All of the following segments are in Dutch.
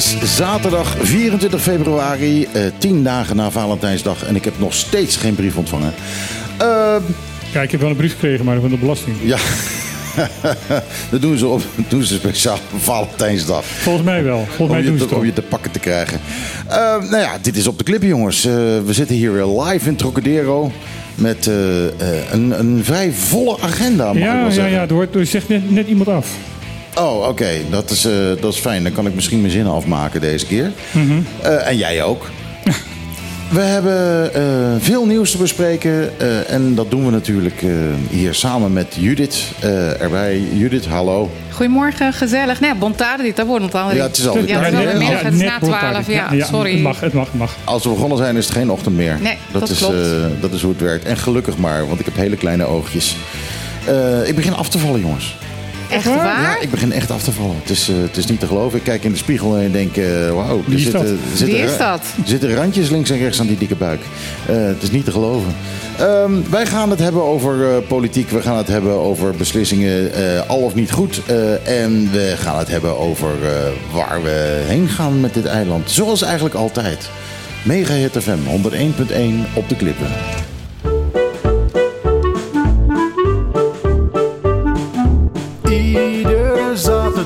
is zaterdag 24 februari, eh, tien dagen na Valentijnsdag. En ik heb nog steeds geen brief ontvangen. Uh, Kijk, ik heb wel een brief gekregen, maar van de belasting. Ja, dat doen ze, op, doen ze speciaal op Valentijnsdag. Volgens mij wel. Volgens mij om, je te, om je te pakken te krijgen. Uh, nou ja, dit is op de clip, jongens. Uh, we zitten hier weer live in Trocadero. Met uh, een, een vrij volle agenda, mag ja, ik wel zeggen. Ja, ja, er, er zegt net, net iemand af. Oh, oké. Okay. Dat, is, uh, dat is fijn. Dan kan ik misschien mijn zinnen afmaken deze keer. Mm -hmm. uh, en jij ook. we hebben uh, veel nieuws te bespreken. en dat doen we natuurlijk hier samen met Judith erbij. Judith, hallo. Goedemorgen, gezellig. Nee, bontade dit, dat wordt het al. Ja, het is al ja, het is middag, het is na twaalf. Ja, ja, sorry. Het mag, het mag, mag. Als we begonnen zijn is het geen ochtend meer. Nee, dat, dat is, klopt. dat is hoe het werkt. En gelukkig maar, want ik heb hele kleine oogjes. ik begin af te vallen, jongens. Echt waar? Ja, ik begin echt af te vallen. Het is, uh, het is niet te geloven. Ik kijk in de spiegel en denk, uh, wauw. Er Wie is zitten, dat? zitten, Wie is dat? Er zitten randjes links en rechts aan die dikke buik. Uh, het is niet te geloven. Um, wij gaan het hebben over politiek. We gaan het hebben over beslissingen al of niet goed. en we gaan het hebben over waar we heen gaan met dit eiland. Zoals eigenlijk altijd. Mega Hit FM 101.1 op de klippen.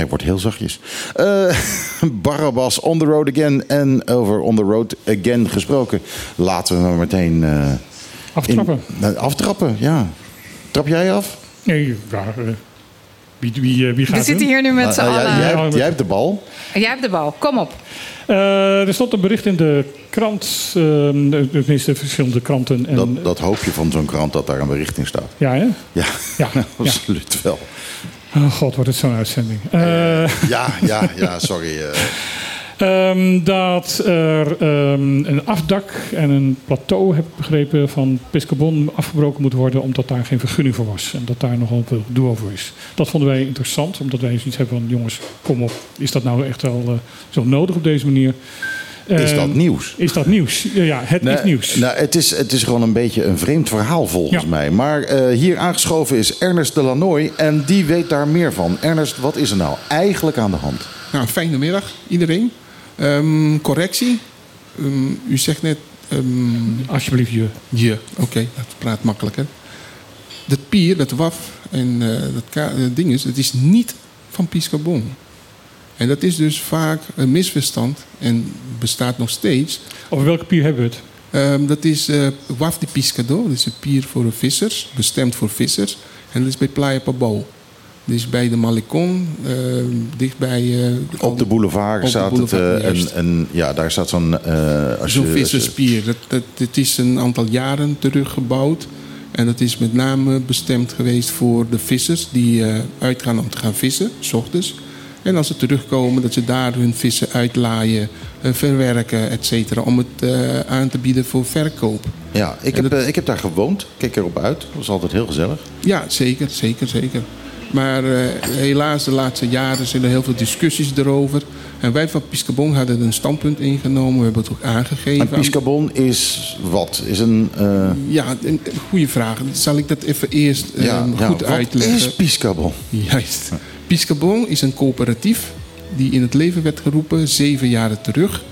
Hij wordt heel zachtjes. Uh, Barabbas, On The Road Again. En over On The Road Again gesproken. Laten we maar meteen... Uh, aftrappen. In, uh, aftrappen, ja. Trap jij af? Nee, ja, wie, wie, wie gaat We zitten hier nu met z'n Ah, allen. Jij, jij, jij, hebt de bal. Jij hebt de bal, kom op. er stond een bericht in de krant, de meeste verschillende kranten. En, dat, dat hoop je van zo'n krant dat daar een bericht in staat. Ja, hè? Ja, ja, absoluut ja. wel. Oh god, wordt het zo'n uitzending. Uh, ja, ja, ja, sorry. Uh. Um, dat er um, een afdak en een plateau, heb ik begrepen, van Piscabon afgebroken moet worden. omdat daar geen vergunning voor was. En dat daar nogal veel gedoe over is. Dat vonden wij interessant, omdat wij zoiets hebben van: jongens, kom op, is dat nou echt wel uh, zo nodig op deze manier? Is dat nieuws? Is dat nieuws? Ja, het is nieuws. Nou, het, is, het is gewoon een beetje een vreemd verhaal volgens Ja. mij. Maar uh, hier aangeschoven is Ernest de Lanoy en die weet daar meer van. Ernest, wat is er nou eigenlijk aan de hand? Nou, fijne middag iedereen. Um, correctie. Um, u zegt net... Um, Alsjeblieft, je. Je, oké, okay, dat praat makkelijker. Dat pier, dat waf en uh, dat ding is, het is niet van Piscabon. En dat is dus vaak een misverstand en bestaat nog steeds. Over welke pier hebben we het? Um, dat is uh, Waf de Piscador. Dat is een pier voor vissers, bestemd voor vissers. En dat is bij Playa Pabo. Dus bij de Malecon, uh, dichtbij... Uh, op de boulevard op staat de boulevard, het. Uh, en, en, ja, daar staat zo'n... Zo'n visserspier. Dat, dat, dat is een aantal jaren teruggebouwd. En dat is met name bestemd geweest voor de vissers... die uitgaan om te gaan vissen, s ochtends. En als ze terugkomen, dat ze daar hun vissen uitlaaien, uh, verwerken, et cetera, om het uh, aan te bieden voor verkoop. Ja, ik heb, dat... uh, ik heb daar gewoond. Kijk erop uit. Dat was altijd heel gezellig. Ja, zeker, zeker, zeker. Maar uh, helaas, de laatste jaren zijn er heel veel discussies erover. En wij van Piscabon hadden een standpunt ingenomen. We hebben het ook aangegeven. En Piscabon is wat? Is een, uh... Ja, een, een goede vraag. Zal ik dat even eerst uh, ja, goed ja, uitleggen? Wat is Piscabon? Juist. Piscabon is een coöperatief die in het leven werd geroepen zeven jaren terug.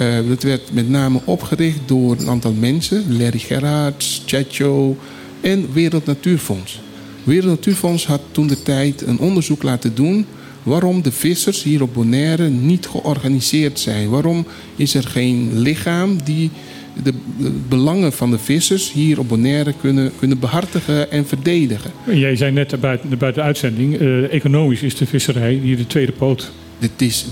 Uh, dat werd met name opgericht door een aantal mensen. Larry Gerhards, Chacho en Wereld Natuurfonds. Wereld Natuurfonds had toen de tijd een onderzoek laten doen... waarom de vissers hier op Bonaire niet georganiseerd zijn. Waarom is er geen lichaam die de belangen van de vissers hier op Bonaire kunnen, kunnen behartigen en verdedigen. Jij zei net buiten, buiten de uitzending, uh, economisch is de visserij hier de tweede poot. Dit is,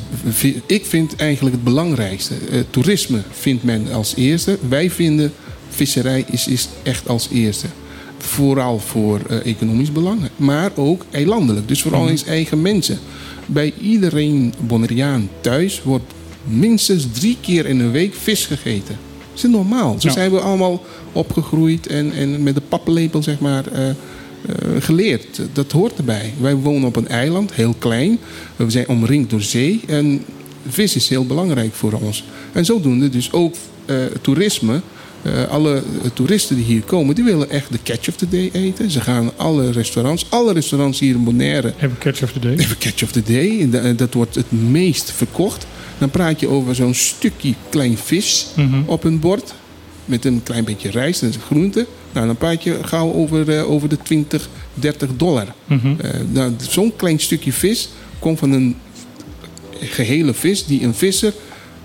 ik vind eigenlijk het belangrijkste. Uh, toerisme vindt men als eerste. Wij vinden visserij is, is echt als eerste. Vooral voor uh, economisch belang, maar ook eilandelijk. Dus vooral eens eigen mensen. Bij iedereen Bonaireaan thuis wordt minstens drie keer in een week vis gegeten. Dat is normaal. Zo Ja. zijn we allemaal opgegroeid en, en met de pappenlepel zeg maar, eh, eh, geleerd. Dat hoort erbij. Wij wonen op een eiland, heel klein. We zijn omringd door zee. En vis is heel belangrijk voor ons. En zodoende dus ook eh, toerisme. Alle toeristen die hier komen, die willen echt de catch of the day eten. Ze gaan alle restaurants, alle restaurants hier in Bonaire Hebben catch of the day. Even catch of the day. En Dat wordt het meest verkocht. Dan praat je over zo'n stukje klein vis Mhm. op een bord. Met een klein beetje rijst en groente. Nou, dan praat je gauw over, eh, over de 20, 30 dollar. Eh, nou, zo'n klein stukje vis komt van een gehele vis die een visser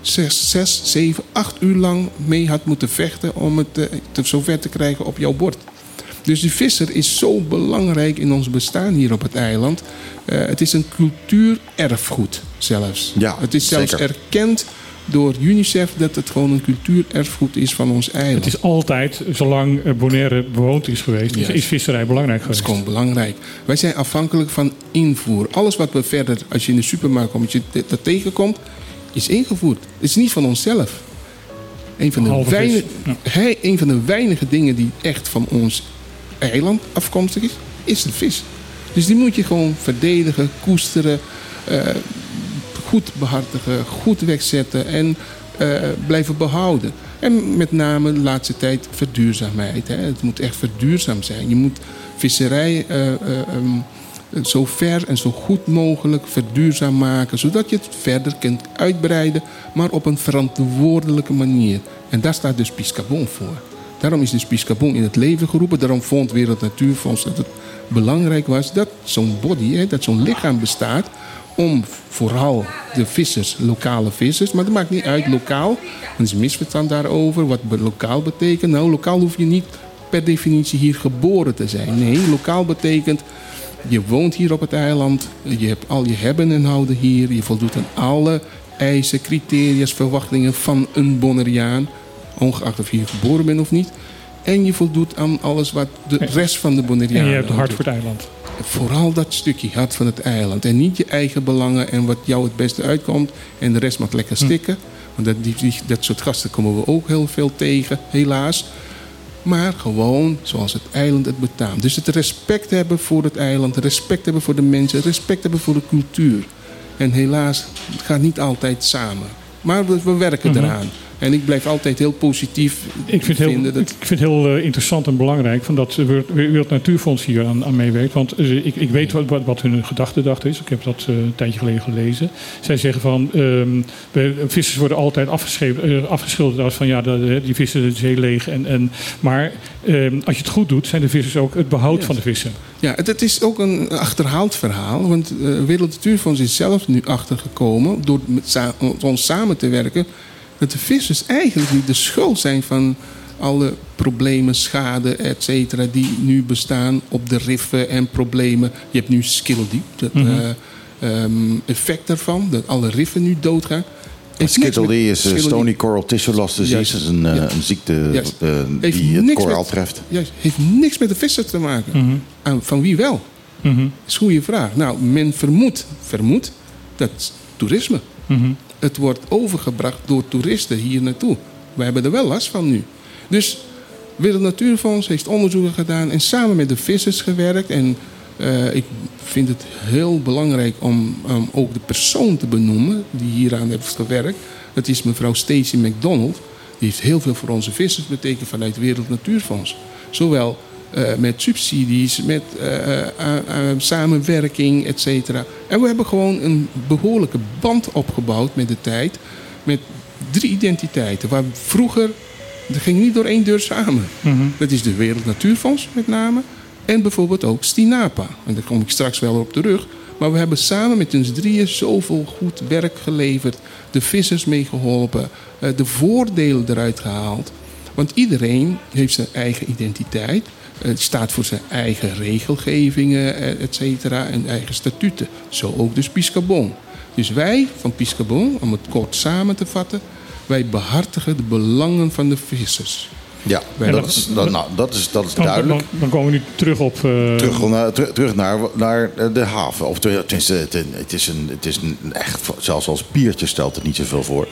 6, 6 7, 8 uur lang mee had moeten vechten om het eh, te zover te krijgen op jouw bord. Dus die visser is zo belangrijk in ons bestaan hier op het eiland. Eh, het is een cultuurerfgoed zelfs. Ja, het is zelfs zeker. erkend door UNICEF dat het gewoon een cultuurerfgoed is van ons eiland. Het is altijd, zolang Bonaire bewoond is geweest, is, is visserij belangrijk Dat is geweest. gewoon belangrijk. Wij zijn afhankelijk van invoer. Alles wat we verder, als je in de supermarkt komt, als je dat tegenkomt, is ingevoerd. Het is niet van onszelf. Een van, de Behalve vis, weinig, ja. hij, een van de weinige dingen die echt van ons eiland afkomstig is, is de vis. Dus die moet je gewoon verdedigen, koesteren, eh, goed behartigen, goed wegzetten en eh, blijven behouden. En met name de laatste tijd verduurzaamheid. Hè. Het moet echt verduurzaam zijn. Je moet visserij eh, eh, ehm, zo ver en zo goed mogelijk verduurzaam maken, zodat je het verder kunt uitbreiden, maar op een verantwoordelijke manier. En daar staat dus Piscabon voor. Daarom is dus Piscabon in het leven geroepen. Daarom vond Wereld Natuurfonds dat het belangrijk was dat zo'n body, hè, dat zo'n lichaam bestaat om vooral de vissers, lokale vissers, maar dat maakt niet uit lokaal. Er is misverstand daarover, wat lokaal betekent. Nou, lokaal hoef je niet per definitie hier geboren te zijn. Nee, lokaal betekent je woont hier op het eiland, je hebt al je hebben en houden hier, je voldoet aan alle eisen, criteria's, verwachtingen van een Bonaireaan, ongeacht of je hier geboren bent of niet. En je voldoet aan alles wat de rest van de Bonaireanen En je hebt ook hart voor het eiland. Vooral dat stukje hart van het eiland. En niet je eigen belangen en wat jou het beste uitkomt. En de rest mag lekker stikken. Want dat, die, die- dat soort gasten komen we ook heel veel tegen, helaas. Maar gewoon zoals het eiland het betaamt. Dus het respect hebben voor het eiland, respect hebben voor de mensen, respect hebben voor de cultuur. En helaas, het gaat niet altijd samen. Maar we, we werken Mhm. eraan. En ik blijf altijd heel positief Ik vind het heel. Dat, ik vind het heel eh, interessant en belangrijk van dat Wereld- Wereld Natuurfonds hier aan, aan meewerkt. Want eh, ik, ik weet wat, wat, hun gedachtedacht is. Ik heb dat eh, een tijdje geleden gelezen. Zij zeggen van ehm, vissers worden altijd eh, afgeschilderd als van ja, de, die vissen de zee leeg. En, en, maar ehm, als je het goed doet, zijn de vissers ook het behoud Yes. van de vissen. Ja, het, het is ook een achterhaald verhaal. Want eh Wereld Natuurfonds is zelf nu achtergekomen... door met ons samen te werken... dat de vissers eigenlijk niet de schuld zijn van alle problemen, schade, et cetera... die nu bestaan op de riffen en problemen. Je hebt nu Skildeep, dat Mhm. eh, ehm, effect daarvan... dat alle riffen nu doodgaan. Skittle met- is eh, Skittle Stony Coral Tissue Loss Disease. Dat is een, eh, Ja. een ziekte eh, die het koraal treft. Juist, heeft niks met de visser te maken. Mhm. Aan- van wie wel? Mhm. Dat is een goede vraag. Nou, men vermoedt, vermoedt dat is toerisme. Het wordt overgebracht door toeristen hier naartoe. We hebben er wel last van nu. Dus Wereld Natuurfonds heeft onderzoeken gedaan en samen met de vissers gewerkt. En eh, ik vind het heel belangrijk om ook de persoon te benoemen die hieraan heeft gewerkt. Dat is mevrouw Stacey McDonald. Die heeft heel veel voor onze vissers betekend vanuit Wereld Natuurfonds. Zowel eh, met subsidies, met eh, eh, samenwerking, et cetera. En we hebben gewoon een behoorlijke band opgebouwd met de tijd. Met drie identiteiten. Waar vroeger, dat ging niet door één deur samen. Mhm. Dat is de Wereld Natuurfonds met name. En bijvoorbeeld ook Stinapa. En daar kom ik straks wel op terug. Maar we hebben samen met ons drieën zoveel goed werk geleverd. De vissers meegeholpen. eh, De voordelen eruit gehaald. Want iedereen heeft zijn eigen identiteit. Het staat voor zijn eigen regelgevingen, eh, et cetera. En eigen statuten. Zo ook dus Piscabon. Dus wij van Piscabon, om het kort samen te vatten... wij behartigen de belangen van de vissers. Ja, En dat, dat- is, dat, nou, dat is, dat is Dan, duidelijk. dan, dan komen we nu terug op... eh, Terug naar, ter- terug naar, naar de haven. Of te- tenminste, het, het is een, het is een echt, zelfs als biertje stelt het niet zoveel voor.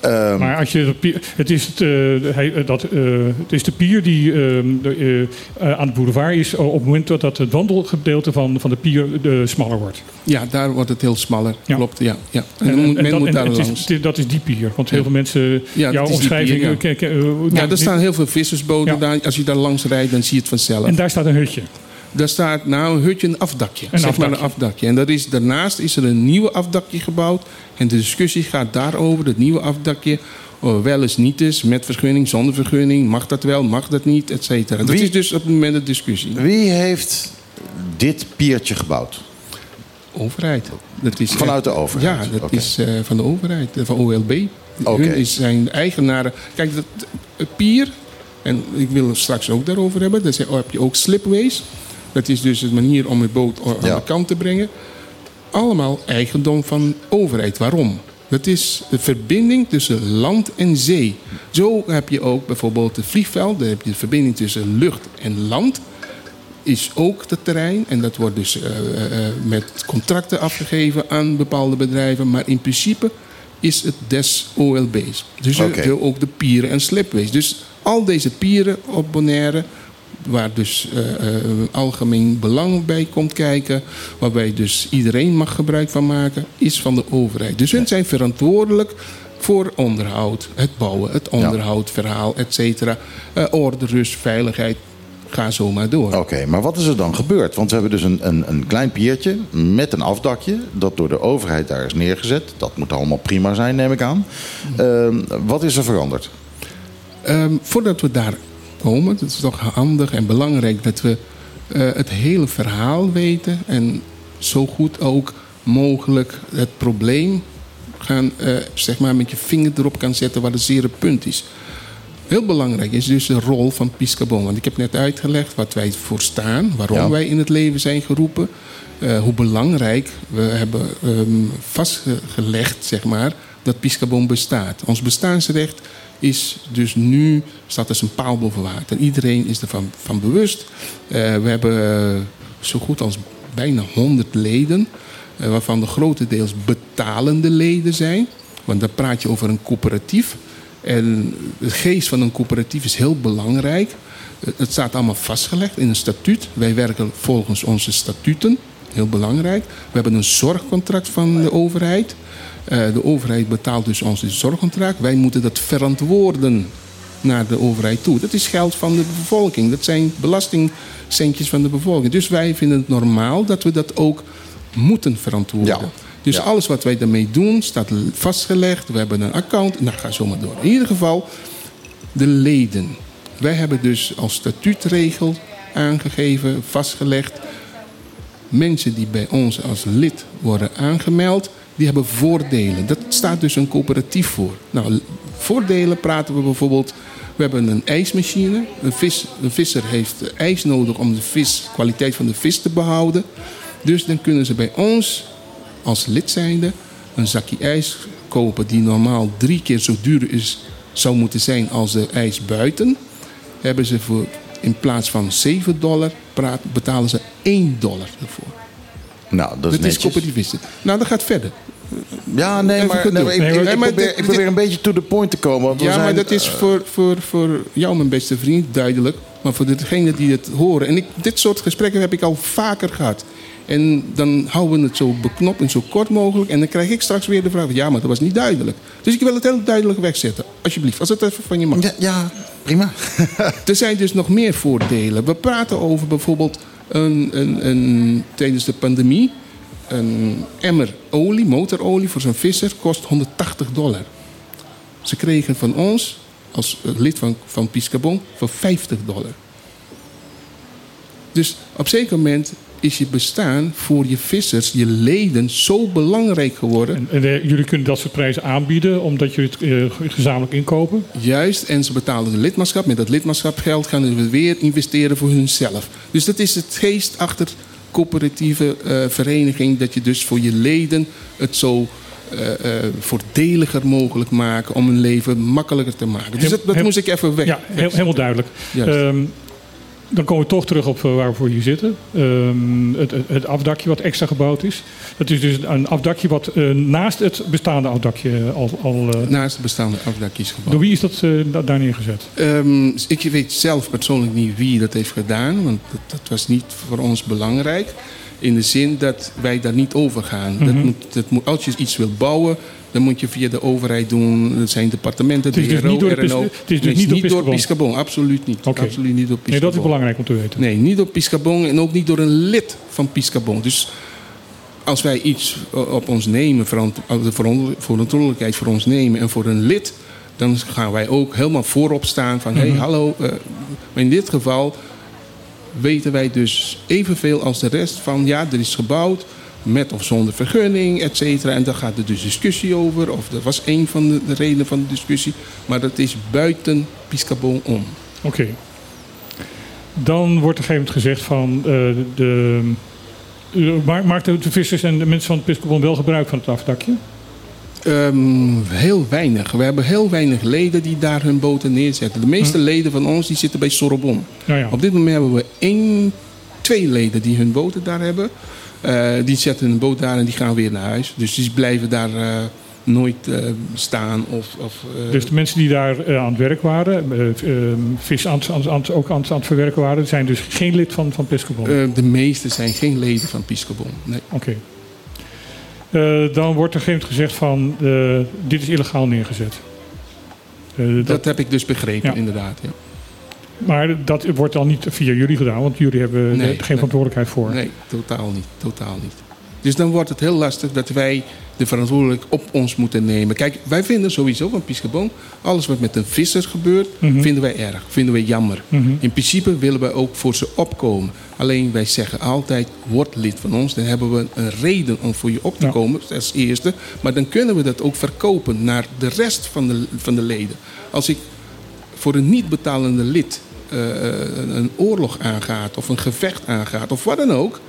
Ehm, Maar als je pier, het, is het, eh, hij- eh, dat, eh, het is de pier die ehm, de, eh, eh, aan het boulevard is op het moment dat, dat het wandelgedeelte van, van de pier eh, smaller wordt. Ja, daar wordt het heel smaller. Ja. Klopt, ja. ja. En, men dat, moet en daar is- langs. het- dat is die pier. Want heel veel mensen, Ja, jouw is omschrijving... pier, ja. eh, eh, nou, Ja, er staan heel veel vissersboten daar. Als je daar langs rijdt, dan zie je het vanzelf. En daar staat een hutje. Daar staat nou een hutje, een afdakje. Een zeg maar een afdakje. afdakje. En dat is, daarnaast is er een nieuwe afdakje gebouwd. En de discussie gaat daarover, het nieuwe afdakje. oh, wel eens niet is, met vergunning, zonder vergunning. Mag dat wel, mag dat niet, et cetera. Dat is dus op het moment de discussie. wie heeft dit piertje gebouwd? Overheid. Dat is Vanuit de overheid? Ja, dat is eh, van de overheid, eh, van OLB. Oké. Hun is, zijn eigenaren. Kijk, dat, het pier, en ik wil het straks ook daarover hebben. Dan heb je ook slipways. Dat is dus een manier om je boot aan Ja. de kant te brengen. Allemaal eigendom van overheid. Waarom? Dat is de verbinding tussen land en zee. Zo heb je ook bijvoorbeeld het vliegveld. Daar heb je de verbinding tussen lucht en land is ook het terrein. En dat wordt dus eh, eh, eh, met contracten afgegeven aan bepaalde bedrijven. Maar in principe is het des OLB's. Dus Oké. zo ook de pieren en slipways. Dus al deze pieren op Bonaire, waar dus eh, eh, algemeen belang bij komt kijken, waarbij dus iedereen mag gebruik van maken, is van de overheid. Dus hun zijn verantwoordelijk voor onderhoud, het bouwen, het onderhoud, verhaal, et cetera. Eh, orde, rust, veiligheid. Ga zo maar door. Oké, maar wat is er dan gebeurd? Want we hebben dus een, een, een klein piertje met een afdakje... dat door de overheid daar is neergezet. Dat moet allemaal prima zijn, neem ik aan. Ehm, wat is er veranderd? Ehm, voordat we daar komen, het is toch handig en belangrijk dat we eh, het hele verhaal weten en zo goed ook mogelijk het probleem gaan, eh, zeg maar, met je vinger erop kan zetten waar het zere punt is. Heel belangrijk is dus de rol van Piscabon. Want ik heb net uitgelegd wat wij voor staan, waarom Ja. wij in het leven zijn geroepen. eh, hoe belangrijk we hebben ehm, vastgelegd, zeg maar, dat Piscabon bestaat. Ons bestaansrecht is dus nu, staat als een paal boven water. Iedereen is ervan van bewust. Eh, we hebben eh, zo goed als bijna 100 leden, waarvan de grotendeels betalende leden zijn. Want dan praat je over een coöperatief. En de geest van een coöperatief is heel belangrijk. Eh, Het staat allemaal vastgelegd in een statuut. Wij werken volgens onze statuten. Heel belangrijk. We hebben een zorgcontract van de overheid. Eh, de overheid betaalt dus ons zorgcontract. Wij moeten dat verantwoorden naar de overheid toe. Dat is geld van de bevolking. Dat zijn belastingcentjes van de bevolking. Dus wij vinden het normaal dat we dat ook moeten verantwoorden. Dus Ja. alles wat wij daarmee doen staat vastgelegd. We hebben een account. Nou, ga zo maar door. In ieder geval, de leden. Wij hebben dus als statuutregel aangegeven, vastgelegd. Mensen die bij ons als lid worden aangemeld, die hebben voordelen. Dat staat dus een coöperatief voor. Nou, voordelen praten we bijvoorbeeld. We hebben een ijsmachine. Een, vis, een visser heeft ijs nodig om de vis, kwaliteit van de vis te behouden. Dus dan kunnen ze bij ons als lid zijnde een zakje ijs kopen die normaal drie keer zo duur is, zou moeten zijn als de ijs buiten. Hebben ze voor in plaats van 7 dollar praat, betalen ze 1 dollar ervoor. Nou, dat is Dat is. Nou, dat gaat verder. Ja, nee, Even maar, nee, ik, Nee, ik- maar- ik maar probeer, dit- ik probeer een beetje to the point te komen. want we Ja, maar dat is eh, voor, voor, voor jou, mijn beste vriend, duidelijk. Maar voor degenen die het horen. En ik, dit soort gesprekken heb ik al vaker gehad. En dan houden we het zo beknopt en zo kort mogelijk. En dan krijg ik straks weer de vraag: ja, maar dat was niet duidelijk. Dus ik wil het heel duidelijk wegzetten. Alsjeblieft, als het even van je mag. ja, ja, prima. Er zijn dus nog meer voordelen. We praten over bijvoorbeeld een, een, een, tijdens de pandemie. Een emmer olie, motorolie voor zo'n visser kost 180 dollar. Ze kregen van ons, als lid van, van Piscabon, voor 50 dollar. Dus op zeker moment is je bestaan voor je vissers, je leden, zo belangrijk geworden. En, en eh, jullie kunnen dat soort prijzen aanbieden omdat jullie het eh, gezamenlijk inkopen. Juist, en ze betalen de lidmaatschap. Met dat lidmaatschapgeld gaan ze weer investeren voor hunzelf. Dus dat is het geest achter coöperatieve eh, vereniging. Dat je dus voor je leden het zo uh, voordeliger mogelijk maken om hun leven makkelijker te maken. Dus dat, dat moest ik even weg. Ja, helemaal duidelijk. Um, dan komen we toch terug op eh, waar we voor hier zitten. Um, het, het, afdakje wat extra gebouwd is. Het is dus een afdakje wat uh, naast het bestaande afdakje al... al uh, naast het bestaande afdakje is gebouwd. Door wie is dat daar neergezet? Um, ik weet zelf persoonlijk niet wie dat heeft gedaan. Want dat, dat was niet voor ons belangrijk. In de zin dat wij daar niet over gaan. Mm -hmm. dat mhm. moet, dat moet, als je iets wilt bouwen, dan moet je via de overheid doen. Dat zijn departementen, de dus niet door RNO. Het is dus niet, niet door Piscabon. Absoluut niet. Okay. Absoluut niet door Piscabon. Nee, dat is belangrijk om te weten. Nee, niet door Piscabon en ook niet door een lid van Piscabon. Dus als wij iets op ons nemen, de verantwoordelijkheid voor ons nemen en voor een lid, dan gaan wij ook helemaal voorop staan van: hé, hey, mhm. hallo. Uh, maar in dit geval weten wij dus evenveel als de rest van: ja, er is gebouwd met of zonder vergunning, et cetera. En daar gaat er dus discussie over. Of dat was een van de, redenen van de discussie. Maar dat is buiten Piscabon om. Oké. Dan wordt er een gegeven moment gezegd van... Uh, de, uh, maakten de vissers en de mensen van Piscabon wel gebruik van het afdakje? Um, heel weinig. We hebben heel weinig leden die daar hun boten neerzetten. De meeste hm. leden van ons die zitten bij Sorbonne. Ja, ja. Op dit moment hebben we één, twee leden die hun boten daar hebben. Uh, die zetten een boot daar en die gaan weer naar huis. Dus die blijven daar uh, nooit uh, staan. Of, of dus de mensen die daar aan het werk waren, vis aan, aan, ook aan, het verwerken waren, zijn dus geen lid van, van Piscobon? de meeste zijn geen leden van Piscobon, nee. Oké. Okay. dan wordt er geen gezegd van, dit is illegaal neergezet. Dat, dat, heb ik dus begrepen, ja. inderdaad. Ja. Maar dat wordt dan niet via jullie gedaan, want jullie hebben nee, geen verantwoordelijkheid voor. Nee, totaal niet. Totaal niet. Dus dan wordt het heel lastig dat wij de verantwoordelijkheid op ons moeten nemen. Kijk, wij vinden sowieso van Piscabon, alles wat met een visser gebeurt, mhm. vinden wij erg, vinden wij jammer. Mhm. In principe willen wij ook voor ze opkomen. Alleen wij zeggen altijd, word lid van ons. Dan hebben we een reden om voor je op te komen, als eerste. Maar dan kunnen we dat ook verkopen naar de rest van de, van de leden. Als ik voor een niet betalende lid een oorlog aangaat of een gevecht aangaat of wat dan ook,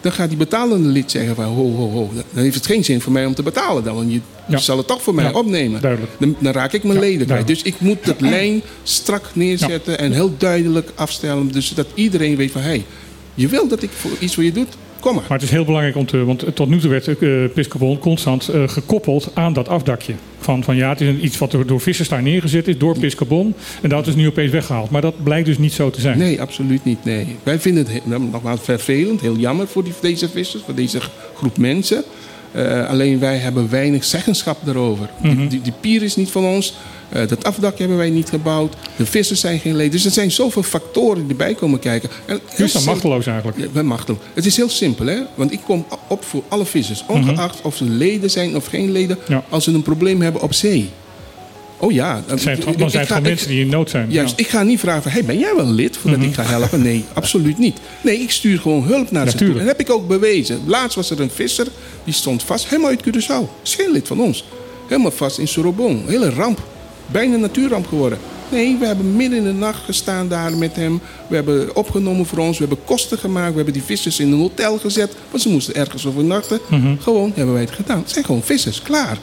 dan gaat die betalende lid zeggen van ho, ho, ho, dan heeft het geen zin voor mij om te betalen dan, want je zal het toch voor mij opnemen. Dan, dan, raak ik mijn leden kwijt. Dus ik moet dat lijn strak neerzetten en heel duidelijk afstellen, dus dat iedereen weet van hé, hey, je wil dat ik voor iets voor je doe, Kom maar. maar. het is heel belangrijk om te. Want tot nu toe werd uh, Piscobol constant uh, gekoppeld aan dat afdakje. Van, van ja, het is iets wat door, door vissers daar neergezet is, door Piscobon. En dat is nu opeens weggehaald. Maar dat blijkt dus niet zo te zijn. Nee, absoluut niet. Nee. Wij vinden het nou, nogmaals vervelend, heel jammer voor die, deze vissers, voor deze groep mensen. Uh, alleen wij hebben weinig zeggenschap daarover. Mm -hmm. die, die, die, pier is niet van ons. Uh, dat afdak hebben wij niet gebouwd. De vissers zijn geen leden. Dus er zijn zoveel factoren die erbij komen kijken. En U machteloos eigenlijk. Ja, ben machteloos. Het is heel simpel, hè? Want ik kom op voor alle vissers. Mhm. Ongeacht of ze leden zijn of geen leden. Ja. Als ze een probleem hebben op zee. Oh ja. Dan zijn het, dan zijn het mensen die in nood zijn. Juist, ik ga niet vragen van, hey, ben jij wel lid voordat mm -hmm. ik ga helpen? Nee, absoluut niet. Nee, ik stuur gewoon hulp naar ze toe. En dat heb ik ook bewezen. Laatst was er een visser, die stond vast, helemaal uit Curaçao. Is geen lid van ons. Helemaal vast in Sorobon. Hele ramp. Bijna een natuurramp geworden. Nee, we hebben midden in de nacht gestaan daar met hem. We hebben opgenomen voor ons. We hebben kosten gemaakt. We hebben die vissers in een hotel gezet. Want ze moesten ergens overnachten. Mm Gewoon hebben wij het gedaan. Het zijn gewoon vissers, klaar.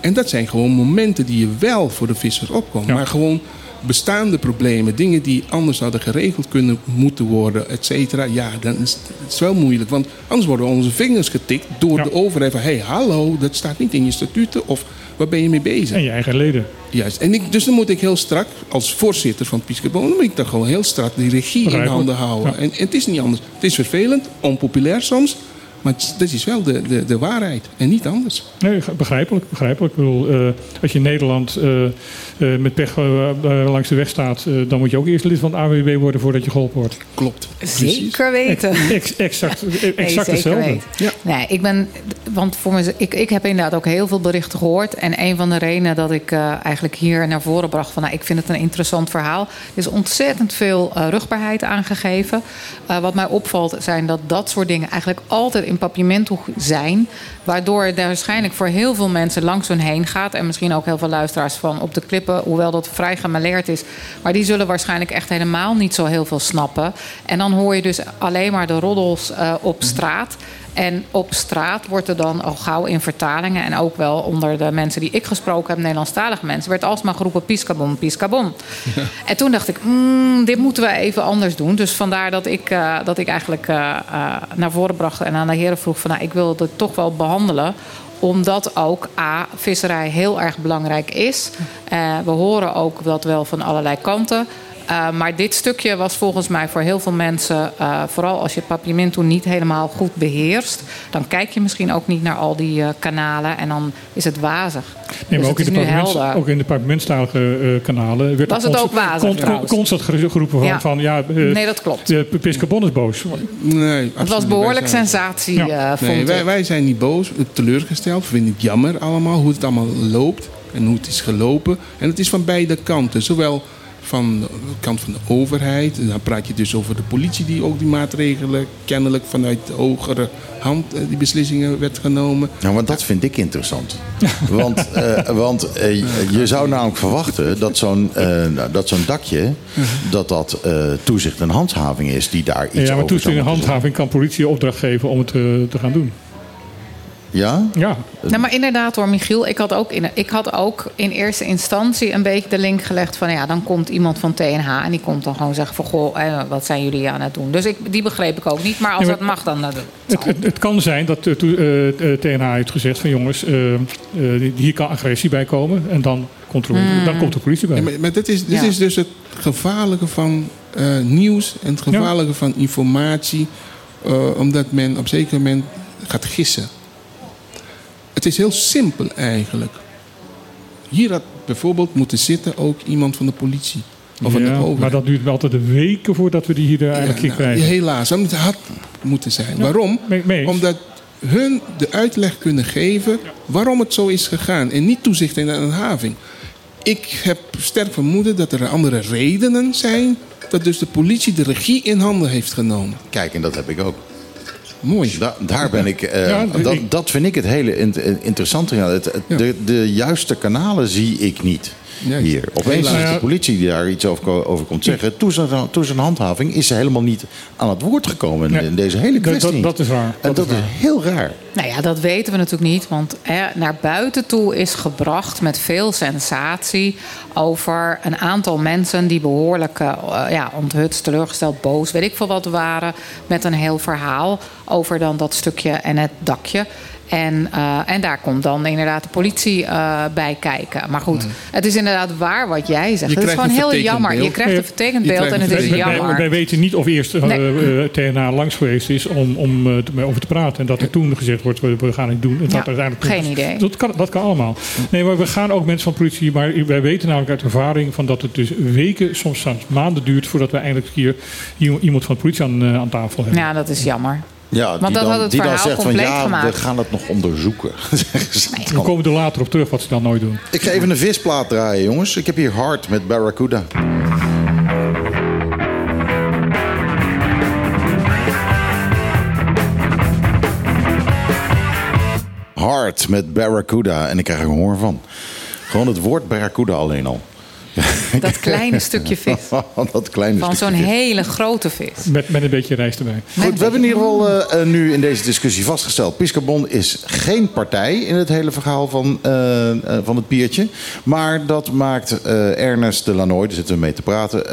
En dat zijn gewoon momenten die je wel voor de visser opkomt. Maar gewoon bestaande problemen, dingen die anders hadden geregeld kunnen moeten worden, et cetera. Ja, dan is het wel moeilijk. Want anders worden onze vingers getikt door de overheid van... hé, hey, hallo, dat staat niet in je statuten of waar ben je mee bezig? En je eigen leden. Juist. En ik, dus dan moet ik heel strak, als voorzitter van Piscabon... dan moet ik dan gewoon heel strak die regie in handen houden. En, en het is niet anders. Het is vervelend, onpopulair soms... Maar dat is wel de, de, de waarheid en niet anders. Nee, begrijpelijk. begrijpelijk. Ik bedoel, uh, als je in Nederland uh, uh, met pech langs de weg staat, dan moet je ook eerst lid van de AWB worden voordat je geholpen wordt. Klopt. Zeker weten. Ex, exact exact nee, hetzelfde. Ja. Nee, ik ben, want voor me, ik, ik heb inderdaad ook heel veel berichten gehoord. En een van de redenen dat ik eigenlijk hier naar voren bracht van nou, ik vind het een interessant verhaal. Er is ontzettend veel rugbaarheid aangegeven. wat mij opvalt zijn dat dat soort dingen eigenlijk altijd in papiamento zijn. Waardoor er waarschijnlijk voor heel veel mensen langs hun heen gaat. En misschien ook heel veel luisteraars van op de klippen, hoewel dat vrij gemaleerd is. Maar die zullen waarschijnlijk echt helemaal niet zo heel veel snappen. En dan hoor je dus alleen maar de roddels uh, op straat. En op straat wordt er dan al gauw in vertalingen... en ook wel onder de mensen die ik gesproken heb, Nederlandstalige mensen... werd alsmaar geroepen piscabon, piscabon. En toen dacht ik, mm, dit moeten we even anders doen. Dus vandaar dat ik, eh, dat ik eigenlijk eh, eh, naar voren bracht en aan de heren vroeg... van nou, ik wil het toch wel behandelen omdat ook A, visserij heel erg belangrijk is. We horen ook dat wel van allerlei kanten. Uh, maar dit stukje was volgens mij voor heel veel mensen, uh, vooral als je het papiamento niet helemaal goed beheerst, dan kijk je misschien ook niet naar al die uh, kanalen en dan is het wazig. Nee, maar dus ook, in de ook in de papiamentstalige kanalen werd was het ook wazig. Con, constant geroepen van ja, van, ja nee, dat klopt. De Piscabon is boos. Nee, het was behoorlijk zijn, sensatie. Ja. nee, wij, wij, zijn niet boos, teleurgesteld. We vinden het jammer allemaal hoe het allemaal loopt en hoe het is gelopen. En het is van beide kanten, zowel van de kant van de overheid. En dan praat je dus over de politie die ook die maatregelen kennelijk vanuit de hogere hand uh, die beslissingen werd genomen. Nou, want dat vind ik interessant. want uh, want uh, je zou namelijk verwachten dat zo'n dat zo'n dakje, dat dat toezicht en handhaving is die daar iets over Ja, maar toezicht en handhaving kan politie opdracht geven om het te gaan doen. Ja? Ja. Nou, maar inderdaad hoor, Michiel. Ik had, ook in, ik had ook in eerste instantie een beetje de link gelegd van... ja, dan komt iemand van TNH en die komt dan gewoon zeggen van... goh, eh, wat zijn jullie aan het doen? Dus ik, die begreep ik ook niet. Maar als ja, dat mag, dan... Dat, het, het, het, kan zijn dat uh, uh, TNH heeft gezegd van... jongens, uh, hier kan agressie bij komen. En dan, komt, er, mm. dan komt de politie bij. Ja, maar, maar dit, is, dit ja. is dus het gevaarlijke van nieuws... en het gevaarlijke van informatie... omdat men op een zeker moment gaat gissen... Het is heel simpel eigenlijk. Hier had bijvoorbeeld moeten zitten ook iemand van de politie. Of van de overheid. maar dat duurt wel altijd een weken voordat we die hier eigenlijk ja, nou, krijgen. Helaas, dat had moeten zijn. Ja, waarom? Mee, mee Omdat hun de uitleg kunnen geven waarom het zo is gegaan. En niet toezicht in een having. Ik heb sterk vermoeden dat er andere redenen zijn... dat dus de politie de regie in handen heeft genomen. Kijk, en dat heb ik ook. Mooi. Da daar ben ik. Uh, ja, dat, dat vind ik het hele interessante. Ja, het, ja. de, de juiste kanalen zie ik niet. Nee. Hier. Opeens is de politie die daar iets over, over komt zeggen. Toen zijn handhaving is ze helemaal niet aan het woord gekomen in, in deze hele kwestie. Dat, dat is waar. En dat, is, is heel raar. Nou ja, dat weten we natuurlijk niet. Want hè, naar buiten toe is gebracht met veel sensatie over een aantal mensen die behoorlijk uh, ja, onthutst, teleurgesteld, boos, weet ik veel wat waren. Met een heel verhaal over dan dat stukje en het dakje. En, uh, en daar komt dan inderdaad de politie uh, bij kijken. Maar goed, mm. het is inderdaad waar wat jij zegt. Het is gewoon heel jammer. Beeld. Je krijgt een vertekend beeld en het is jammer. Wij, wij weten niet of eerst uh, nee. TNA langs geweest is om, om uh, over te praten. En dat er toen gezegd wordt, we, we gaan het doen. En ja, dat uiteindelijk geen toen, idee. Dat kan, dat kan allemaal. Nee, maar we gaan ook mensen van politie... Maar wij weten namelijk uit ervaring van dat het dus weken, soms maanden duurt... voordat we eindelijk hier iemand van de politie aan, aan tafel hebben. Ja, dat is jammer. Ja, Want dat dan, had het die verhaal dan zegt van ja, gemaakt. we gaan het nog onderzoeken. We komen er later op terug wat ze dan nooit doen. Ik ga even een visplaat draaien, jongens. Ik heb hier Hard met Barracuda. Hard met Barracuda. En ik krijg er een hoor van. Gewoon het woord Barracuda alleen al. Dat kleine stukje vis. dat kleine Van zo'n hele grote vis. Met, met een beetje rijst erbij. Goed, we hebben in ieder geval uh, nu in deze discussie vastgesteld... Piscabon is geen partij in het hele verhaal van, uh, uh, van het piertje. Maar dat maakt Ernest de Lanoy, daar zitten we mee te praten...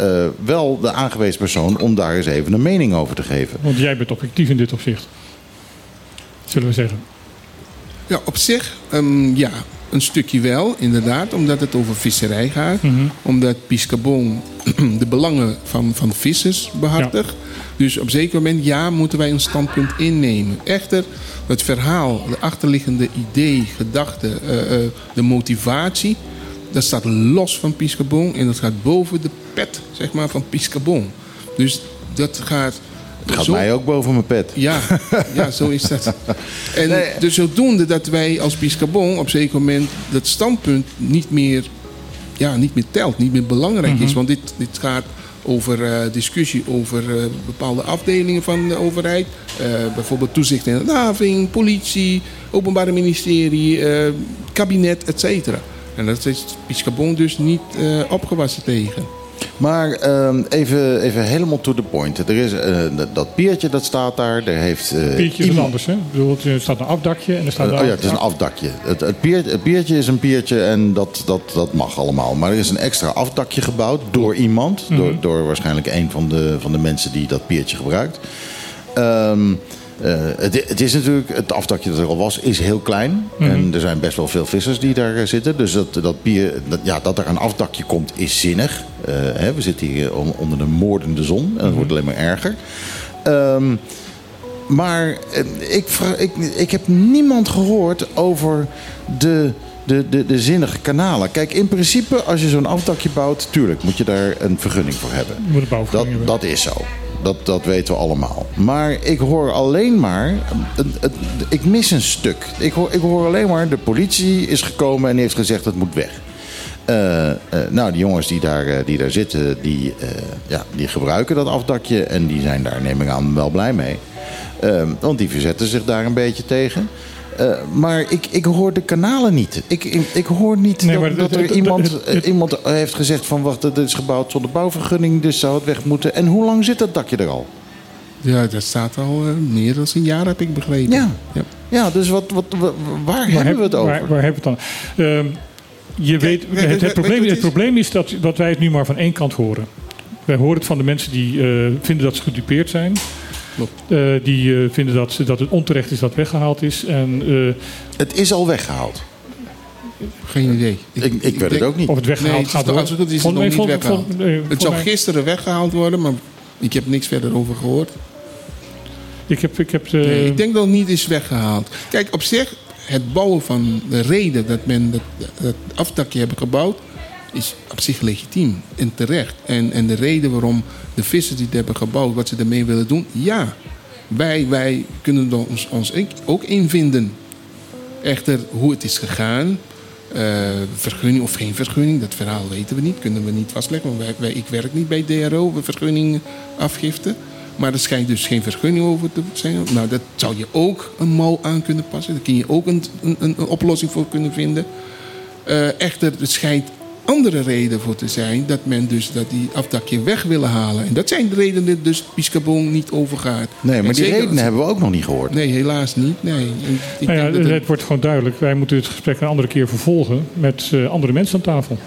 wel de aangewezen persoon om daar eens even een mening over te geven. Want jij bent objectief in dit opzicht. Zullen we zeggen. Ja, op zich, um, ja een stukje wel, inderdaad, omdat het over visserij gaat. Mm -hmm. Omdat Piscabon de belangen van, van vissers behartigt. Ja. Dus op zeker moment, ja, moeten wij een standpunt innemen. Echter, het verhaal, de achterliggende idee, gedachte, uh, uh, de motivatie... dat staat los van Piscabon en dat gaat boven de pet, zeg maar, van Piscabon. Dus dat gaat... Het gaat zo... mij ook boven mijn pet. Ja, ja zo is dat. En nee. dus zodoende dat wij als Piscabon op een zeker moment dat standpunt niet meer, ja, niet meer telt, niet meer belangrijk mm -hmm. is. Want dit, dit gaat over uh, discussie over uh, bepaalde afdelingen van de overheid. Uh, bijvoorbeeld toezicht in de having, politie, openbare ministerie, kabinet, et cetera. En dat is Piscabon dus niet opgewassen tegen. Maar ehm, even, even helemaal to the point. Er is, eh, dat- piertje dat staat daar. Er heeft, eh, Piertje is iemand- anders, hè? Bedoel, er staat een afdakje en er staat Eh, daar- oh ja, het is een afdakje. Het, het, pier, het piertje is een piertje en dat, dat, dat mag allemaal. Maar er is een extra afdakje gebouwd door iemand. door, door waarschijnlijk een van de, van de mensen die dat piertje gebruikt. Ehm, eh, het, het is natuurlijk, het afdakje dat er al was, is heel klein. En er zijn best wel veel vissers die daar eh, zitten. Dus dat, dat, dat, ja, dat er een afdakje komt, is zinnig. Eh, hè, we zitten hier on- onder de moordende zon en het wordt alleen maar erger. Ehm, maar ik, ik, ik heb niemand gehoord over de, de, de, de zinnige kanalen. Kijk, in principe, als je zo'n afdakje bouwt, tuurlijk moet je daar een vergunning voor hebben. Je moet een Dat, hebben. dat is zo. Dat, dat weten we allemaal. Maar ik hoor alleen maar. ik mis een stuk. Ik hoor, ik hoor alleen maar. De politie is gekomen en heeft gezegd: het moet weg. Eh, eh, nou, die jongens die daar, eh, die daar zitten, die, ja, die gebruiken dat afdakje. En die zijn daar, neem ik aan, wel blij mee. Want die verzetten zich daar een beetje tegen. Eh, maar ik, ik hoor de kanalen niet. Ik, ik, ik hoor niet Nee, dat, dat er het- iemand, het- het- eh, iemand heeft gezegd van... wacht, het is gebouwd zonder bouwvergunning, dus zou het weg moeten. En hoe lang zit dat dakje er al? Ja, dat staat al eh, meer dan een jaar, heb ik begrepen. Ja. ja. Ja, dus wat, wat, wa- waar, Waar hebben heb- we het over? Waar, waar hebben we het dan? Ehm, je weet, het, het, probleem, weet- het probleem is dat, dat wij het nu maar van één kant horen. Wij horen het van de mensen die eh, vinden dat ze gedupeerd zijn. Eh, die eh, vinden dat, ze- dat het onterecht is dat weggehaald is. En eh, Het is al weggehaald. Geen idee. Ik, ik, weet het denk- ook niet. of het weggehaald Nee, het is gaat worden. als het goed is, nog mij- niet weggehaald. vol- nee, Het zou mij- gisteren weggehaald worden, maar ik heb niks verder over gehoord. Ik heb, ik heb eh, Nee, ik denk dat het niet is weggehaald. Kijk, op zich, het bouwen van de reden dat men dat, dat afdakje hebben gebouwd, is op zich legitiem en terecht. En, en de reden waarom de vissers die het hebben gebouwd, wat ze ermee willen doen, ja. Wij, wij kunnen ons, ons ook in vinden. Echter, hoe het is gegaan, eh, vergunning of geen vergunning, dat verhaal weten we niet, kunnen we niet vastleggen. Want wij, wij, ik werk niet bij DRO, we vergunning afgifte. Maar er schijnt dus geen vergunning over te zijn. Nou, dat zou je ook een mouw aan kunnen passen. Daar kun je ook een, een, een oplossing voor kunnen vinden. Eh, echter, er schijnt andere reden voor te zijn dat men dus dat die afdakje weg willen halen. En dat zijn de redenen dus Piscabon niet overgaat. Nee, maar En die redenen als- hebben we ook nog niet gehoord. Nee, helaas niet. Nee. Ik nou ja, denk dat het, het- wordt gewoon duidelijk. Wij moeten het gesprek een andere keer vervolgen met eh, andere mensen aan tafel.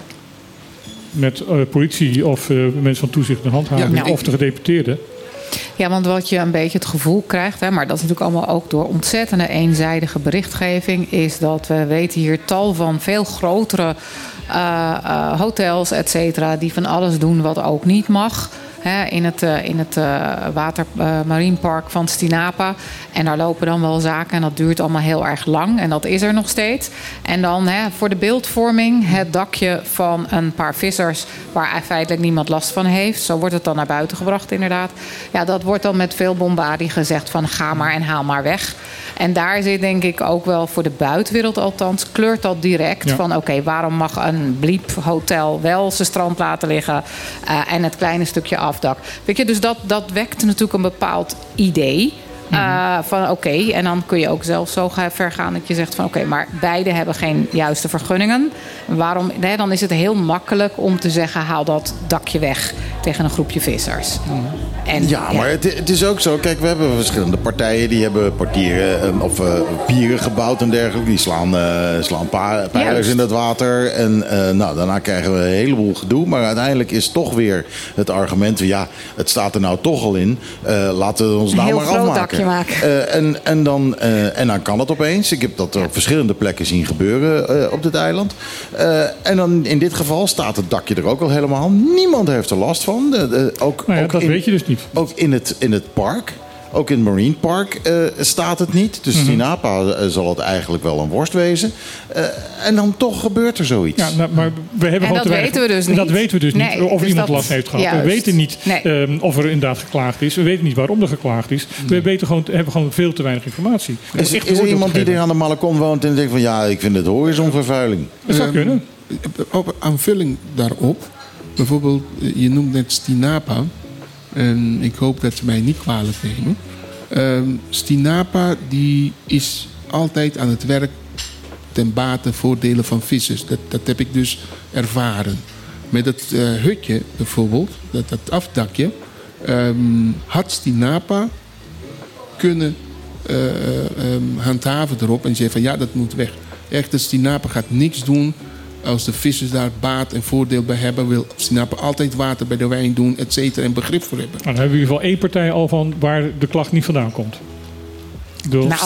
Met eh, politie of eh, mensen van toezicht en handhaving Ja, nou, of de gedeputeerden. Ja, want wat je een beetje het gevoel krijgt, hè, maar dat is natuurlijk allemaal ook door ontzettende eenzijdige berichtgeving, is dat we weten hier tal van veel grotere eh, eh, hotels, et cetera, die van alles doen wat ook niet mag. Hè, in het, eh, in het eh, water, eh, marinepark van Stinapa. En daar lopen dan wel zaken en dat duurt allemaal heel erg lang. En dat is er nog steeds. En dan hè, voor de beeldvorming het dakje van een paar vissers... waar feitelijk niemand last van heeft. Zo wordt het dan naar buiten gebracht inderdaad. Ja, dat wordt dan met veel bombardie gezegd van ga maar en haal maar weg. En daar zit denk ik ook wel voor de buitenwereld althans... kleurt dat direct Ja. van oké, waarom mag een bliep hotel wel zijn strand laten liggen... en het kleine stukje Weet je, dus dat, dat wekt natuurlijk een bepaald idee... Uh, van oké, en dan kun je ook zelf zo ver gaan dat je zegt van oké, maar beide hebben geen juiste vergunningen. Waarom? Nee, dan is het heel makkelijk om te zeggen haal dat dakje weg tegen een groepje vissers. En, Ja, maar het, het is ook zo. Kijk, we hebben verschillende partijen. Die hebben partieren eh, of eh, pieren gebouwd en dergelijke. Die slaan, eh, slaan pijlers in het water. En eh, nou, daarna krijgen we een heleboel gedoe. Maar uiteindelijk is toch weer het argument... ja, het staat er nou toch al in. Eh, laten we ons nou heel maar afmaken. Maken. Eh, en, en, dan, eh, en dan kan het opeens. Ik heb dat op verschillende plekken zien gebeuren eh, op dit eiland. Eh, en dan in dit geval staat het dakje er ook al helemaal. Niemand heeft er last van. De- de- ook, Nou ja, ook dat in- weet je dus niet. ook in het, in het park. Ook in het Marine Park eh, staat het niet. Dus Mhm. Tinapa eh, zal het eigenlijk wel een worst wezen. Eh, en dan toch gebeurt er zoiets. Ja, nou, maar we hebben gewoon dat te weinig- weten we dus en Dat niet. weten we dus Nee, niet. Of dus iemand dat- last heeft gehad. We weten niet Nee. ehm, of er inderdaad geklaagd is. We weten niet waarom er geklaagd is. We weten gewoon, hebben gewoon veel te weinig informatie. Is, is er iemand die er aan de Malakon woont en denkt van ja, ik vind het horizonvervuiling. Dat zou Ehm, kunnen. Op aanvulling daarop, bijvoorbeeld, je noemt net Stinapa. En ik hoop dat ze mij niet kwalijk nemen. Ehm, Stinapa die is altijd aan het werk ten bate voordelen van vissers. Dat, dat heb ik dus ervaren. Met het eh, hutje bijvoorbeeld, dat, dat afdakje, ehm, had Stinapa kunnen ehm, handhaven erop en zeggen van ja, dat moet weg. Echter, Stinapa gaat niks doen als de vissers daar baat en voordeel bij hebben. Wil Stinapa altijd water bij de wijn doen, et cetera, en begrip voor hebben. Nou, dan hebben we in ieder geval één partij al van waar de klacht niet vandaan komt. Door, Nou,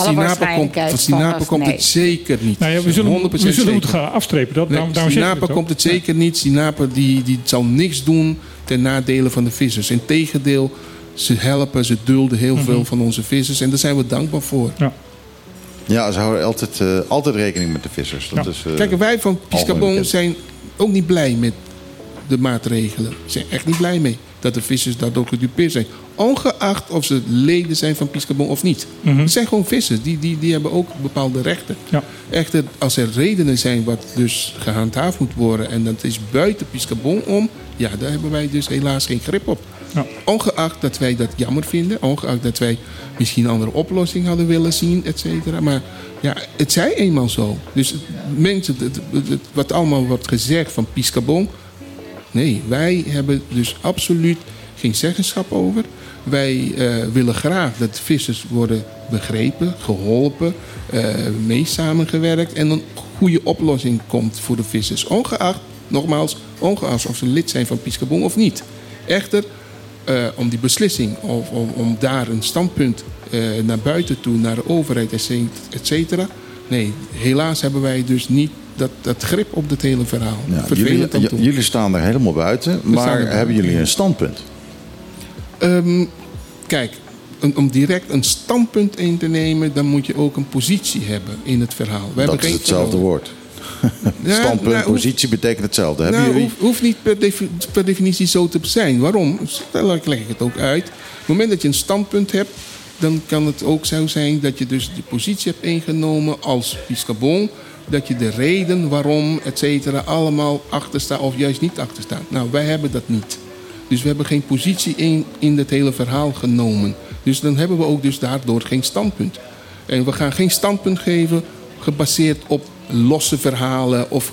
komt, van Stinapa van- komt nee. het zeker niet. nou ja, we zullen, 100% we zullen zeker. moeten gaan afstrepen. Dat, Nee, daarom, ook. komt het zeker niet. Sinapa die, die zal niks doen ten nadele van de vissers. Integendeel, ze helpen, ze dulden heel veel van onze vissers. En daar zijn we dankbaar voor. Ja. Ja, ze houden altijd, eh, altijd rekening met de vissers. Dat Ja. is, eh, Kijk, wij van Piscabon zijn ook niet blij met de maatregelen. We zijn echt niet blij mee dat de vissers daardoor gedupeerd zijn. Ongeacht of ze leden zijn van Piscabon of niet. Het zijn gewoon vissers. Die, die, die hebben ook bepaalde rechten. Ja. Echter, als er redenen zijn wat dus gehandhaafd moet worden... en dat is buiten Piscabon om... ja, daar hebben wij dus helaas geen grip op. Ja. Ongeacht dat wij dat jammer vinden. Ongeacht dat wij misschien een andere oplossing hadden willen zien, et cetera. Maar ja, het zij eenmaal zo. Dus mensen, wat allemaal wordt gezegd van Piscabon... Nee, wij hebben dus absoluut geen zeggenschap over. Wij eh, willen graag dat vissers worden begrepen, geholpen, eh, mee samengewerkt en een goede oplossing komt voor de vissers. Ongeacht, nogmaals, ongeacht of ze lid zijn van Piscabon of niet. Echter, eh, om die beslissing, of om, om daar een standpunt eh, naar buiten toe, naar de overheid, et cet- et cetera. Nee, helaas hebben wij dus niet dat, dat grip op het hele verhaal. ja, Vervelend om jullie, te j- jullie staan er helemaal buiten. Maar buiten, hebben jullie een standpunt? Ehm, kijk, om direct een standpunt in te nemen, dan moet je ook een positie hebben in het verhaal. We Dat is hetzelfde verhaal. woord. Standpunt, nou, positie betekent hetzelfde. Hebben nou, jullie... hoeft, hoeft niet per, defi- per definitie zo te zijn. Waarom? Dan leg ik het ook uit. Op het moment dat je een standpunt hebt, dan kan het ook zo zijn dat je dus die positie hebt ingenomen als Piscabon. Dat je de reden waarom, et cetera, allemaal achter staat of juist niet achter staat. Nou, wij hebben dat niet. Dus we hebben geen positie in, in het hele verhaal genomen. Dus dan hebben we ook dus daardoor geen standpunt. En we gaan geen standpunt geven gebaseerd op losse verhalen of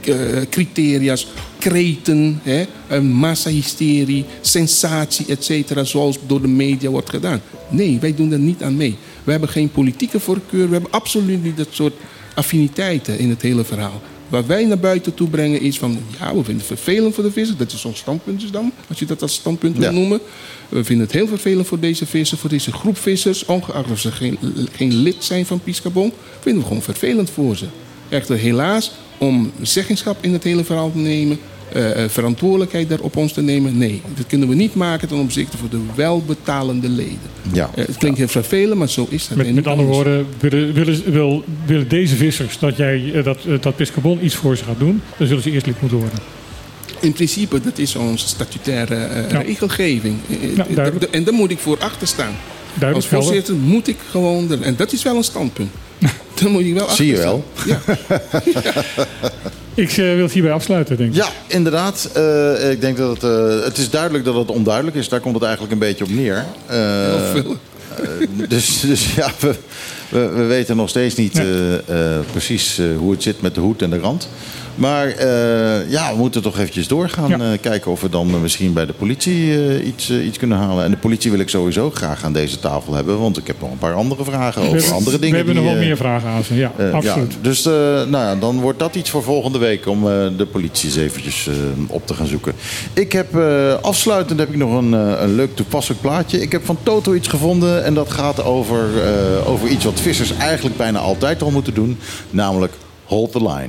eh, criteria's, kreten, hè, een massahysterie, sensatie, et cetera, zoals door de media wordt gedaan. Nee, wij doen daar niet aan mee. We hebben geen politieke voorkeur, we hebben absoluut niet dat soort affiniteiten in het hele verhaal. Wat wij naar buiten toe brengen is van, ja, we vinden het vervelend voor de vissers. Dat is ons standpunt dus dan, als je dat als standpunt wil Ja. noemen. We vinden het heel vervelend voor deze vissers, voor deze groep vissers. Ongeacht of ze geen, geen lid zijn van Piscabon, vinden we gewoon vervelend voor ze. Echter helaas, om zeggenschap in het hele verhaal te nemen... eh, eh, verantwoordelijkheid daar op ons te nemen, nee. Dat kunnen we niet maken ten opzichte van de welbetalende leden. Ja. Eh, het klinkt heel vervelend, maar zo is dat. Met, andere woorden, willen, willen, wil, willen deze vissers dat, jij, dat, dat Piscabon iets voor ze gaat doen, dan zullen ze eerst lid moeten worden. In principe, dat is onze statutaire eh, Ja. regelgeving. Ja, en daar moet ik voor achter staan. Duidelijk Als helder. voorzitter moet ik gewoon... En dat is wel een standpunt. Dan moet je wel achter Zie je staan. wel. Ja. Ik eh, wil het hierbij afsluiten, denk ik. Ja, inderdaad. Eh, ik denk dat het, eh, het is duidelijk dat het onduidelijk is. Daar komt het eigenlijk een beetje op neer. Eh, Heel veel. dus, dus ja, we, we, we weten nog steeds niet eh, eh, precies hoe het zit met de hoed en de rand. Maar eh, ja, we moeten toch eventjes doorgaan. Ja. eh, kijken of we dan misschien bij de politie eh, iets, iets kunnen halen. En de politie wil ik sowieso graag aan deze tafel hebben. Want ik heb nog een paar andere vragen We over hebben- andere dingen. We hebben die, nog wel meer vragen aan ze. Ja, absoluut. Ja, dus nou ja, dan wordt dat iets voor volgende week om de politie eens eventjes op te gaan zoeken. Ik heb afsluitend heb ik nog een, een leuk toepasselijk plaatje. Ik heb van Toto iets gevonden en dat gaat over, over iets wat vissers eigenlijk bijna altijd al moeten doen. Namelijk hold the line.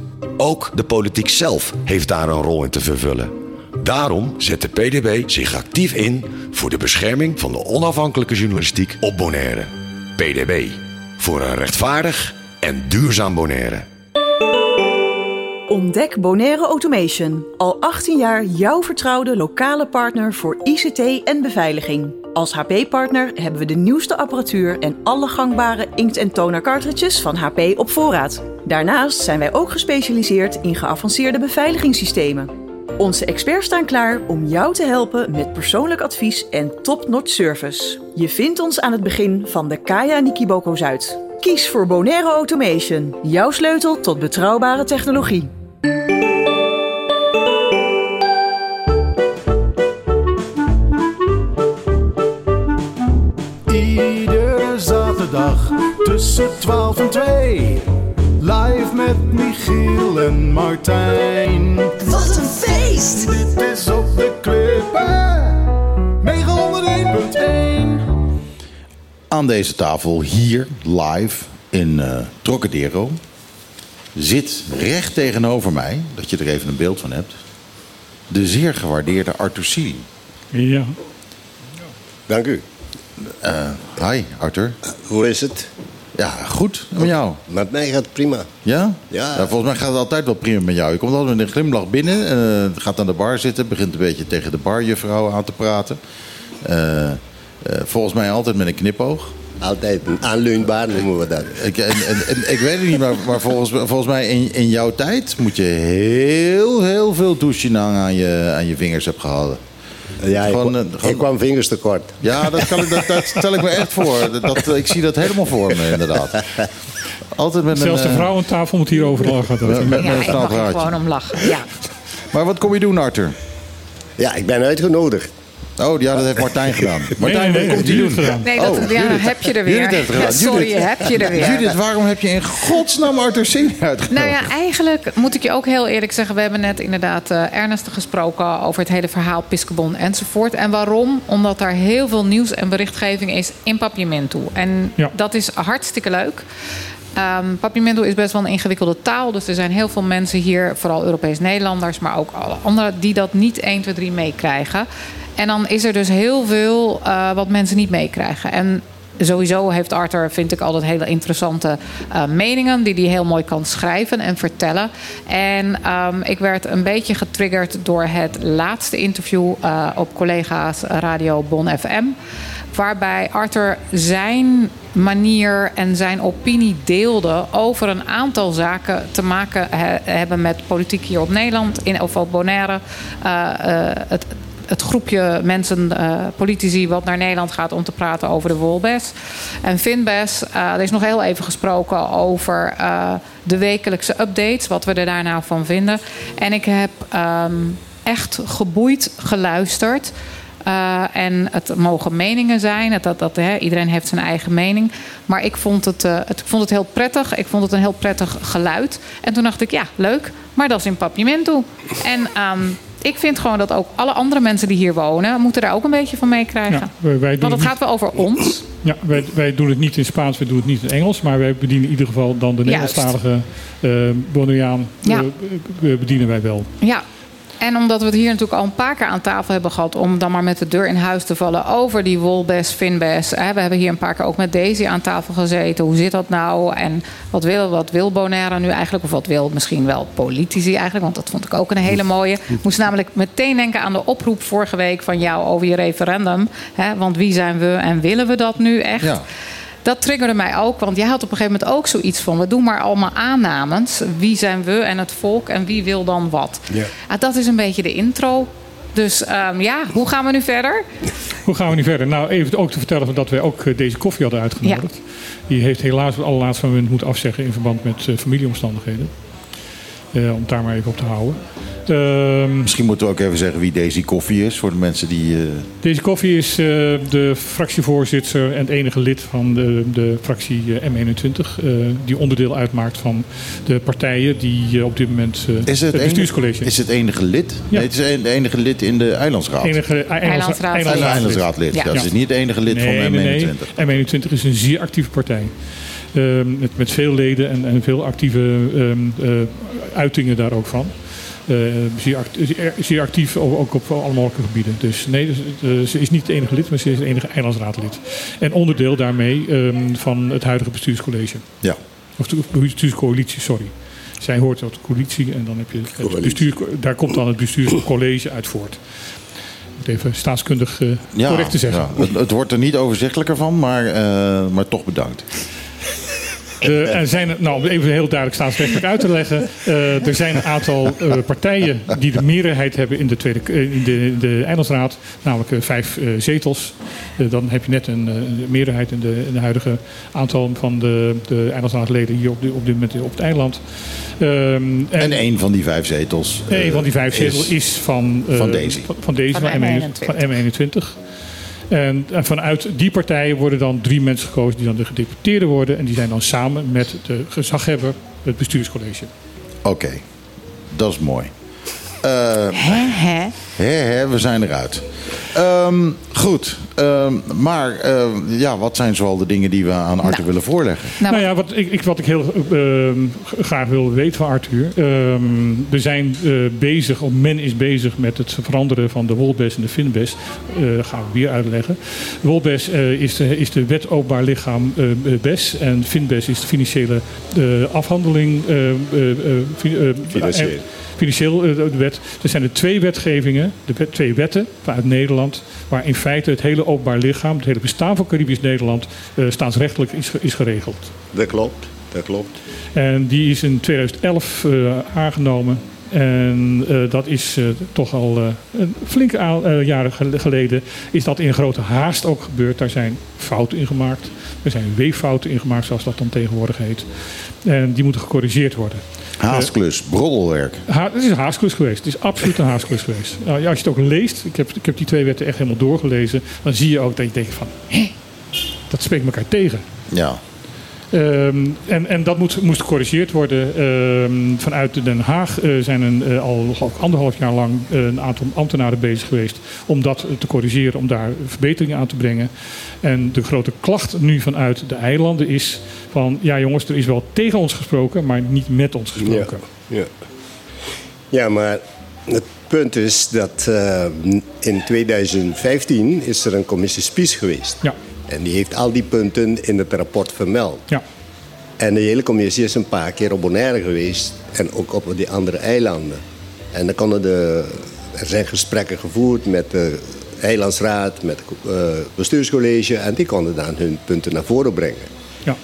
Ook de politiek zelf heeft daar een rol in te vervullen. Daarom zet de PDB zich actief in voor de bescherming van de onafhankelijke journalistiek op Bonaire. PDB. Voor een rechtvaardig en duurzaam Bonaire. Ontdek Bonaire Automation. Al 18 jaar jouw vertrouwde lokale partner voor ICT en beveiliging. Als HP-partner hebben we de nieuwste apparatuur en alle gangbare inkt- en toner van HP op voorraad. Daarnaast zijn wij ook gespecialiseerd in geavanceerde beveiligingssystemen. Onze experts staan klaar om jou te helpen met persoonlijk advies en top-notch service. Je vindt ons aan het begin van de Kaya Nikiboko Zuid. Kies voor Bonaire Automation, jouw sleutel tot betrouwbare technologie. Iedere zaterdag tussen 12 en 2. Met Michiel en Martijn. Wat een feest! Dit is op de klippen. 901.1. Aan deze tafel hier live in eh Trocadero zit recht tegenover mij, dat je er even een beeld van hebt, de zeer gewaardeerde Arthur Sili. Ja. Dank u. Hi Arthur. Hoe is het? Ja, goed. En met jou? Met mij gaat het prima. Ja? Ja. volgens mij gaat het altijd wel prima met jou. Je komt altijd met een glimlach binnen, eh, gaat aan de bar zitten, begint een beetje tegen de barjuffrouw aan te praten. Eh, eh, volgens mij altijd met een knipoog. Altijd een aanleunbaar noemen we dat. Ik, en, en, en ik weet het niet, maar, maar volgens, volgens mij in, in jouw tijd moet je heel, heel veel douchinang aan je, aan je vingers hebben gehouden. Ja, ik, Gewoon, kwa- eh, gewoon- ik kwam vingers tekort. Ja, dat, kan, ik- dat, dat stel ik me echt voor. Dat, dat- ik zie dat helemaal voor me, inderdaad. Altijd met Zelfs een... de eh, vrouwentafel moet hierover lachen. met- met Ja, een ik mag gewoon om lachen. Ja. Maar wat kom je doen, Arthur? Ja, ik ben uitgenodigd. Oh, ja, dat heeft Martijn gedaan. Martijn, nee, komt hij Judith doen? gedaan. Nee, dat, Oh, ja, Judith. heb je er weer. Judith heeft het gedaan. Ja, sorry, Judith. heb je er weer. Judith, waarom heb je in godsnaam Arthur Singh uitgenodigd? Nou ja, eigenlijk moet ik je ook heel eerlijk zeggen... we hebben net inderdaad eh, ernstig gesproken over het hele verhaal Piscobon enzovoort. En waarom? Omdat daar heel veel nieuws en berichtgeving is in Papiamento. En Ja. dat is hartstikke leuk. Ehm Papiamento is best wel een ingewikkelde taal. Dus er zijn heel veel mensen hier, vooral Europees Nederlanders... maar ook alle anderen, die dat niet 1, 2, 3 meekrijgen. En dan is er dus heel veel eh, wat mensen niet meekrijgen. En Sowieso heeft Arthur, vind ik, altijd hele interessante eh, meningen... die hij heel mooi kan schrijven en vertellen. En ehm, ik werd een beetje getriggerd door het laatste interview... eh, op collega's Radio Bon FM... waarbij Arthur zijn manier en zijn opinie deelde... over een aantal zaken te maken he- hebben met politiek hier op Nederland... in of op Bonaire, eh, eh, het het groepje mensen, eh, politici, wat naar Nederland gaat om te praten over de Wolbes. En Finbes, eh, er is nog heel even gesproken over de wekelijkse updates, wat we er daar nou van vinden. En ik heb ehm, echt geboeid geluisterd. Eh, en het mogen meningen zijn. Het, dat, dat, hè, iedereen heeft zijn eigen mening. Maar ik vond het, eh, het, ik vond het heel prettig. Ik vond het een heel prettig geluid. En toen dacht ik, ja, leuk. Maar dat is in Papiamento. En ehm, ik vind gewoon dat ook alle andere mensen die hier wonen... moeten daar ook een beetje van meekrijgen. Ja, wij, wij doen Want het gaat wel over ons. Ja, wij, wij doen het niet in Spaans, wij doen het niet in Engels. Maar wij bedienen in ieder geval dan de. Nederlandstalige uh, Bonaireaan. Ja. bedienen wij wel. Ja. En omdat we het hier natuurlijk al een paar keer aan tafel hebben gehad... om dan maar met de deur in huis te vallen over die Wolbes, Finbes. We hebben hier een paar keer ook met Daisy aan tafel gezeten. Hoe zit dat nou? En wat wil, wat wil Bonaire nu eigenlijk? Of wat wil misschien wel politici eigenlijk? Want dat vond ik ook een hele mooie. Moest namelijk meteen denken aan de oproep vorige week van jou over je referendum. Want wie zijn we en willen we dat nu echt? Ja. Dat triggerde mij ook, want jij had op een gegeven moment ook zoiets van: we doen maar allemaal aannames. Wie zijn we en het volk en wie wil dan wat? Ja. Ah, dat is een beetje de intro. Dus ehm, ja, hoe gaan we nu verder? Hoe gaan we nu verder? Nou, even ook te vertellen dat wij ook eh, deze koffie hadden uitgenodigd. Die heeft helaas het allerlaatste moment moeten afzeggen in verband met eh, familieomstandigheden. Eh, om het daar maar even op te houden. Ehm, Misschien moeten we ook even zeggen wie Daisy Koffie is voor de mensen die. eh, Deze koffie is eh, de fractievoorzitter en het enige lid van de, de fractie eh, M21. eh, die onderdeel uitmaakt van de partijen die op dit moment is het, bestuurscollege enige, is het enige lid? Ja. Nee, het is de enige lid in de Eilandsraad. enige Eilandsraad. Hij is een Eilandsraadlid. Ja. Dat Ja. is niet het enige lid nee, van nee, M21. nee. M21 is een zeer actieve partij. Ehm, met, met veel leden en, en veel actieve ehm, eh, uitingen daar ook van. Eh, zeer, act- zeer- actief ook op alle mogelijke gebieden. Dus nee, dus, eh, ze is niet het enige lid, maar ze is het enige eilandsraadlid. En onderdeel daarmee ehm, van het huidige bestuurscollege. Ja. Of de bestuurscoalitie, sorry. Zij hoort tot de coalitie en dan heb je het Coalitie. bestuur, daar komt dan het bestuurscollege uit voort. Even staatskundig Ja, correct te zeggen. ja. Het, het wordt er niet overzichtelijker van, maar, maar toch bedankt. De, er zijn, nou, om even heel duidelijk staatsrechtelijk uit te leggen. eh, er zijn een aantal eh, partijen die de meerderheid hebben in de, tweede, eh, in de, de Eilandsraad. Namelijk vijf eh, zetels. Dan heb je net een eh, meerderheid in de, in de huidige aantal van de, de Eilandsraadleden hier op, de, op dit moment op het eiland. Ehm, En één van die vijf zetels. een van die vijf zetels is, van, eh, van Daisy. Van, van Daisy, Van van, M21. M21. Van M21. En, en vanuit die partijen worden dan drie mensen gekozen die dan de gedeputeerden worden. En die zijn dan samen met de gezaghebber, het bestuurscollege. Oké, dat is mooi. Eh, Hè, hè? hè, hè, we zijn eruit. Ehm, goed, ehm, maar eh, ja, wat zijn zoal de dingen die we aan Arthur Nou. willen voorleggen? Nou, Nou ja, wat ik, ik, wat ik heel ehm, graag wil weten van Arthur. ehm, we zijn eh, bezig, of men is bezig met het veranderen van de wolbes en de finbes. Eh gaan we weer uitleggen. De wolbes eh, is, de, is de wet openbaar lichaam BES. En finbes is de financiële eh, afhandeling. eh, eh, de wet. Er zijn er twee wetgevingen, de twee wetten vanuit Nederland, waar in feite het hele openbaar lichaam, het hele bestaan van Caribisch Nederland, eh, staatsrechtelijk is, is geregeld. Dat klopt, dat klopt. En die is in 2011 eh, aangenomen. En dat is toch al een flinke jaren gel- geleden. Is dat in grote haast ook gebeurd. Daar zijn fouten in gemaakt. Er zijn weeffouten in gemaakt, zoals dat dan tegenwoordig heet. En die moeten gecorrigeerd worden. Haastklus, broddelwerk. Ha het is een haasklus geweest. Het is absoluut een haasklus geweest. Nou, als je het ook leest, ik heb, ik heb die twee wetten echt helemaal doorgelezen. Dan zie je ook dat je denkt van, hé, dat spreekt elkaar tegen. Ja. Ehm, en, en dat moet, moest gecorrigeerd worden. Ehm, vanuit Den Haag eh, zijn een, eh, al anderhalf jaar lang eh, een aantal ambtenaren bezig geweest om dat te corrigeren, om daar verbeteringen aan te brengen. En de grote klacht nu vanuit de eilanden is van ja jongens, er is wel tegen ons gesproken, maar niet met ons gesproken. Ja. ja, maar het punt is dat eh, in 2015 is er een commissie Spies geweest. Ja, En die heeft al die punten in het rapport vermeld. ja. En de hele commissie is een paar keer op Bonaire geweest en ook op die andere eilanden. En dan konden de, er zijn gesprekken gevoerd met de eilandsraad, met het eh, bestuurscollege en die konden dan hun punten naar voren brengen. ja.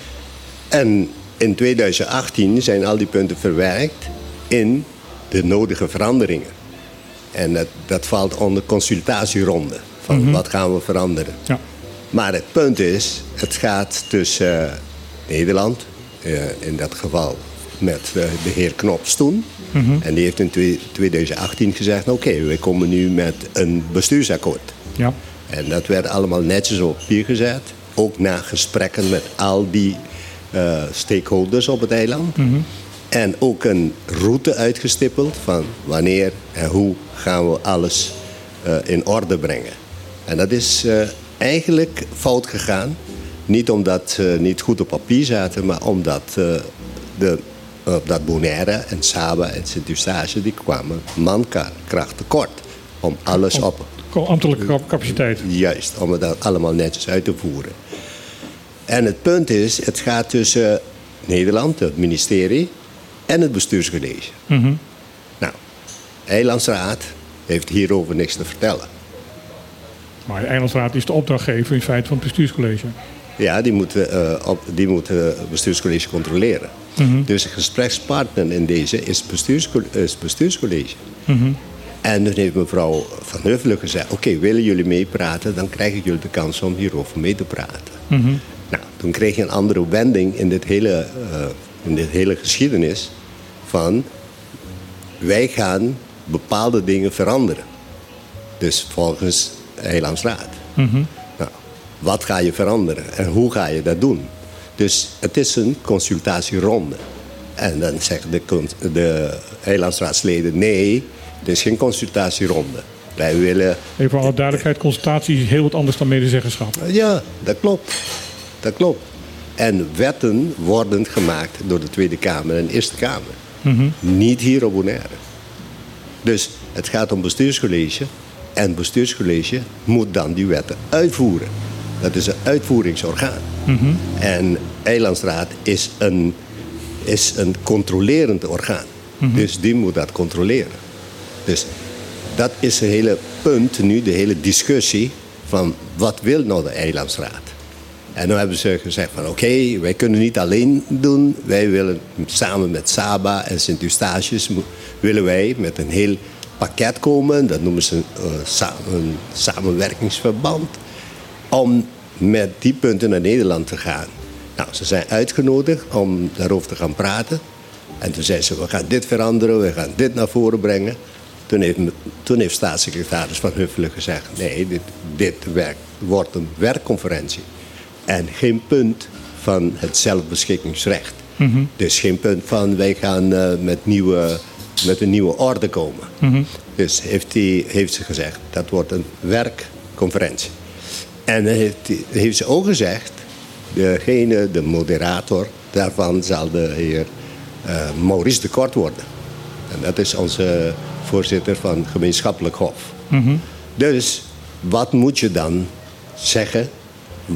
En in 2018 zijn al die punten verwerkt in de nodige veranderingen. En dat, dat valt onder consultatieronde. Van wat gaan we veranderen. ja. Maar het punt is, het gaat tussen eh, Nederland, eh, in dat geval met eh, de heer Knops toen. En die heeft in twee- 2018 gezegd, oké, we komen nu met een bestuursakkoord. ja. En dat werd allemaal netjes op papier gezet. Ook na gesprekken met al die eh, stakeholders op het eiland. En ook een route uitgestippeld van wanneer en hoe gaan we alles in orde brengen. En dat is eigenlijk fout gegaan. Niet omdat ze niet goed op papier zaten, maar omdat eh, de, eh, dat Bonaire en Saba en Sint-Eustatius... die kwamen mankracht tekort om alles op Ambtelijke cap- capaciteit. Juist, om het dan allemaal netjes uit te voeren. En het punt is, het gaat tussen Nederland, het ministerie, en het bestuurscollege. Nou, Eilandsraad heeft hierover niks te vertellen. Maar de Eilandsraad is de opdrachtgever in feite van het bestuurscollege. Ja, die moeten, eh, op, die moeten het bestuurscollege controleren. Dus een gesprekspartner in deze is, bestuursco- het bestuurscollege. En toen heeft mevrouw Van Huffelen gezegd: Oké, willen jullie meepraten? Dan krijgen jullie de kans om hierover mee te praten. Nou, toen kreeg je een andere wending in dit hele, eh, in dit hele geschiedenis. Van wij gaan bepaalde dingen veranderen. Dus volgens Eilandsraad. Nou, wat ga je veranderen en hoe ga je dat doen? Dus het is een consultatieronde. En dan zeggen de, de nee, het is geen consultatieronde. Wij willen Even voor alle duidelijkheid, consultatie is heel wat anders dan medezeggenschap. ja, dat klopt. Dat klopt. En wetten worden gemaakt door de Tweede Kamer en Eerste Kamer. Niet hier op Bonaire. Dus het gaat om bestuurscollege. En het bestuurscollege moet dan die wetten uitvoeren. Dat is een uitvoeringsorgaan. En Eilandsraad is een, is een controlerend orgaan. Dus die moet dat controleren. Dus dat is het hele punt nu, de hele discussie van wat wil nou de Eilandsraad? En dan hebben ze gezegd van oké, wij kunnen niet alleen doen. Wij willen samen met Saba en Sint-Eustatius willen wij met een heel pakket komen. Dat noemen ze een, eh, sa- een samenwerkingsverband. Om met die punten naar Nederland te gaan. Nou, ze zijn uitgenodigd om daarover te gaan praten. En toen zei ze, we gaan dit veranderen, we gaan dit naar voren brengen. Toen heeft, toen heeft staatssecretaris Van Huffelen gezegd... nee, dit, dit werk, wordt een werkconferentie. En geen punt van het zelfbeschikkingsrecht. Dus geen punt van wij gaan eh, met, nieuwe, met een nieuwe orde komen. Dus heeft, hij, heeft ze gezegd, dat wordt een werkconferentie. En heeft, heeft ze ook gezegd, degene, de moderator daarvan zal de heer eh, Maurice de Kort worden. En dat is onze voorzitter van gemeenschappelijk hof. Dus wat moet je dan zeggen?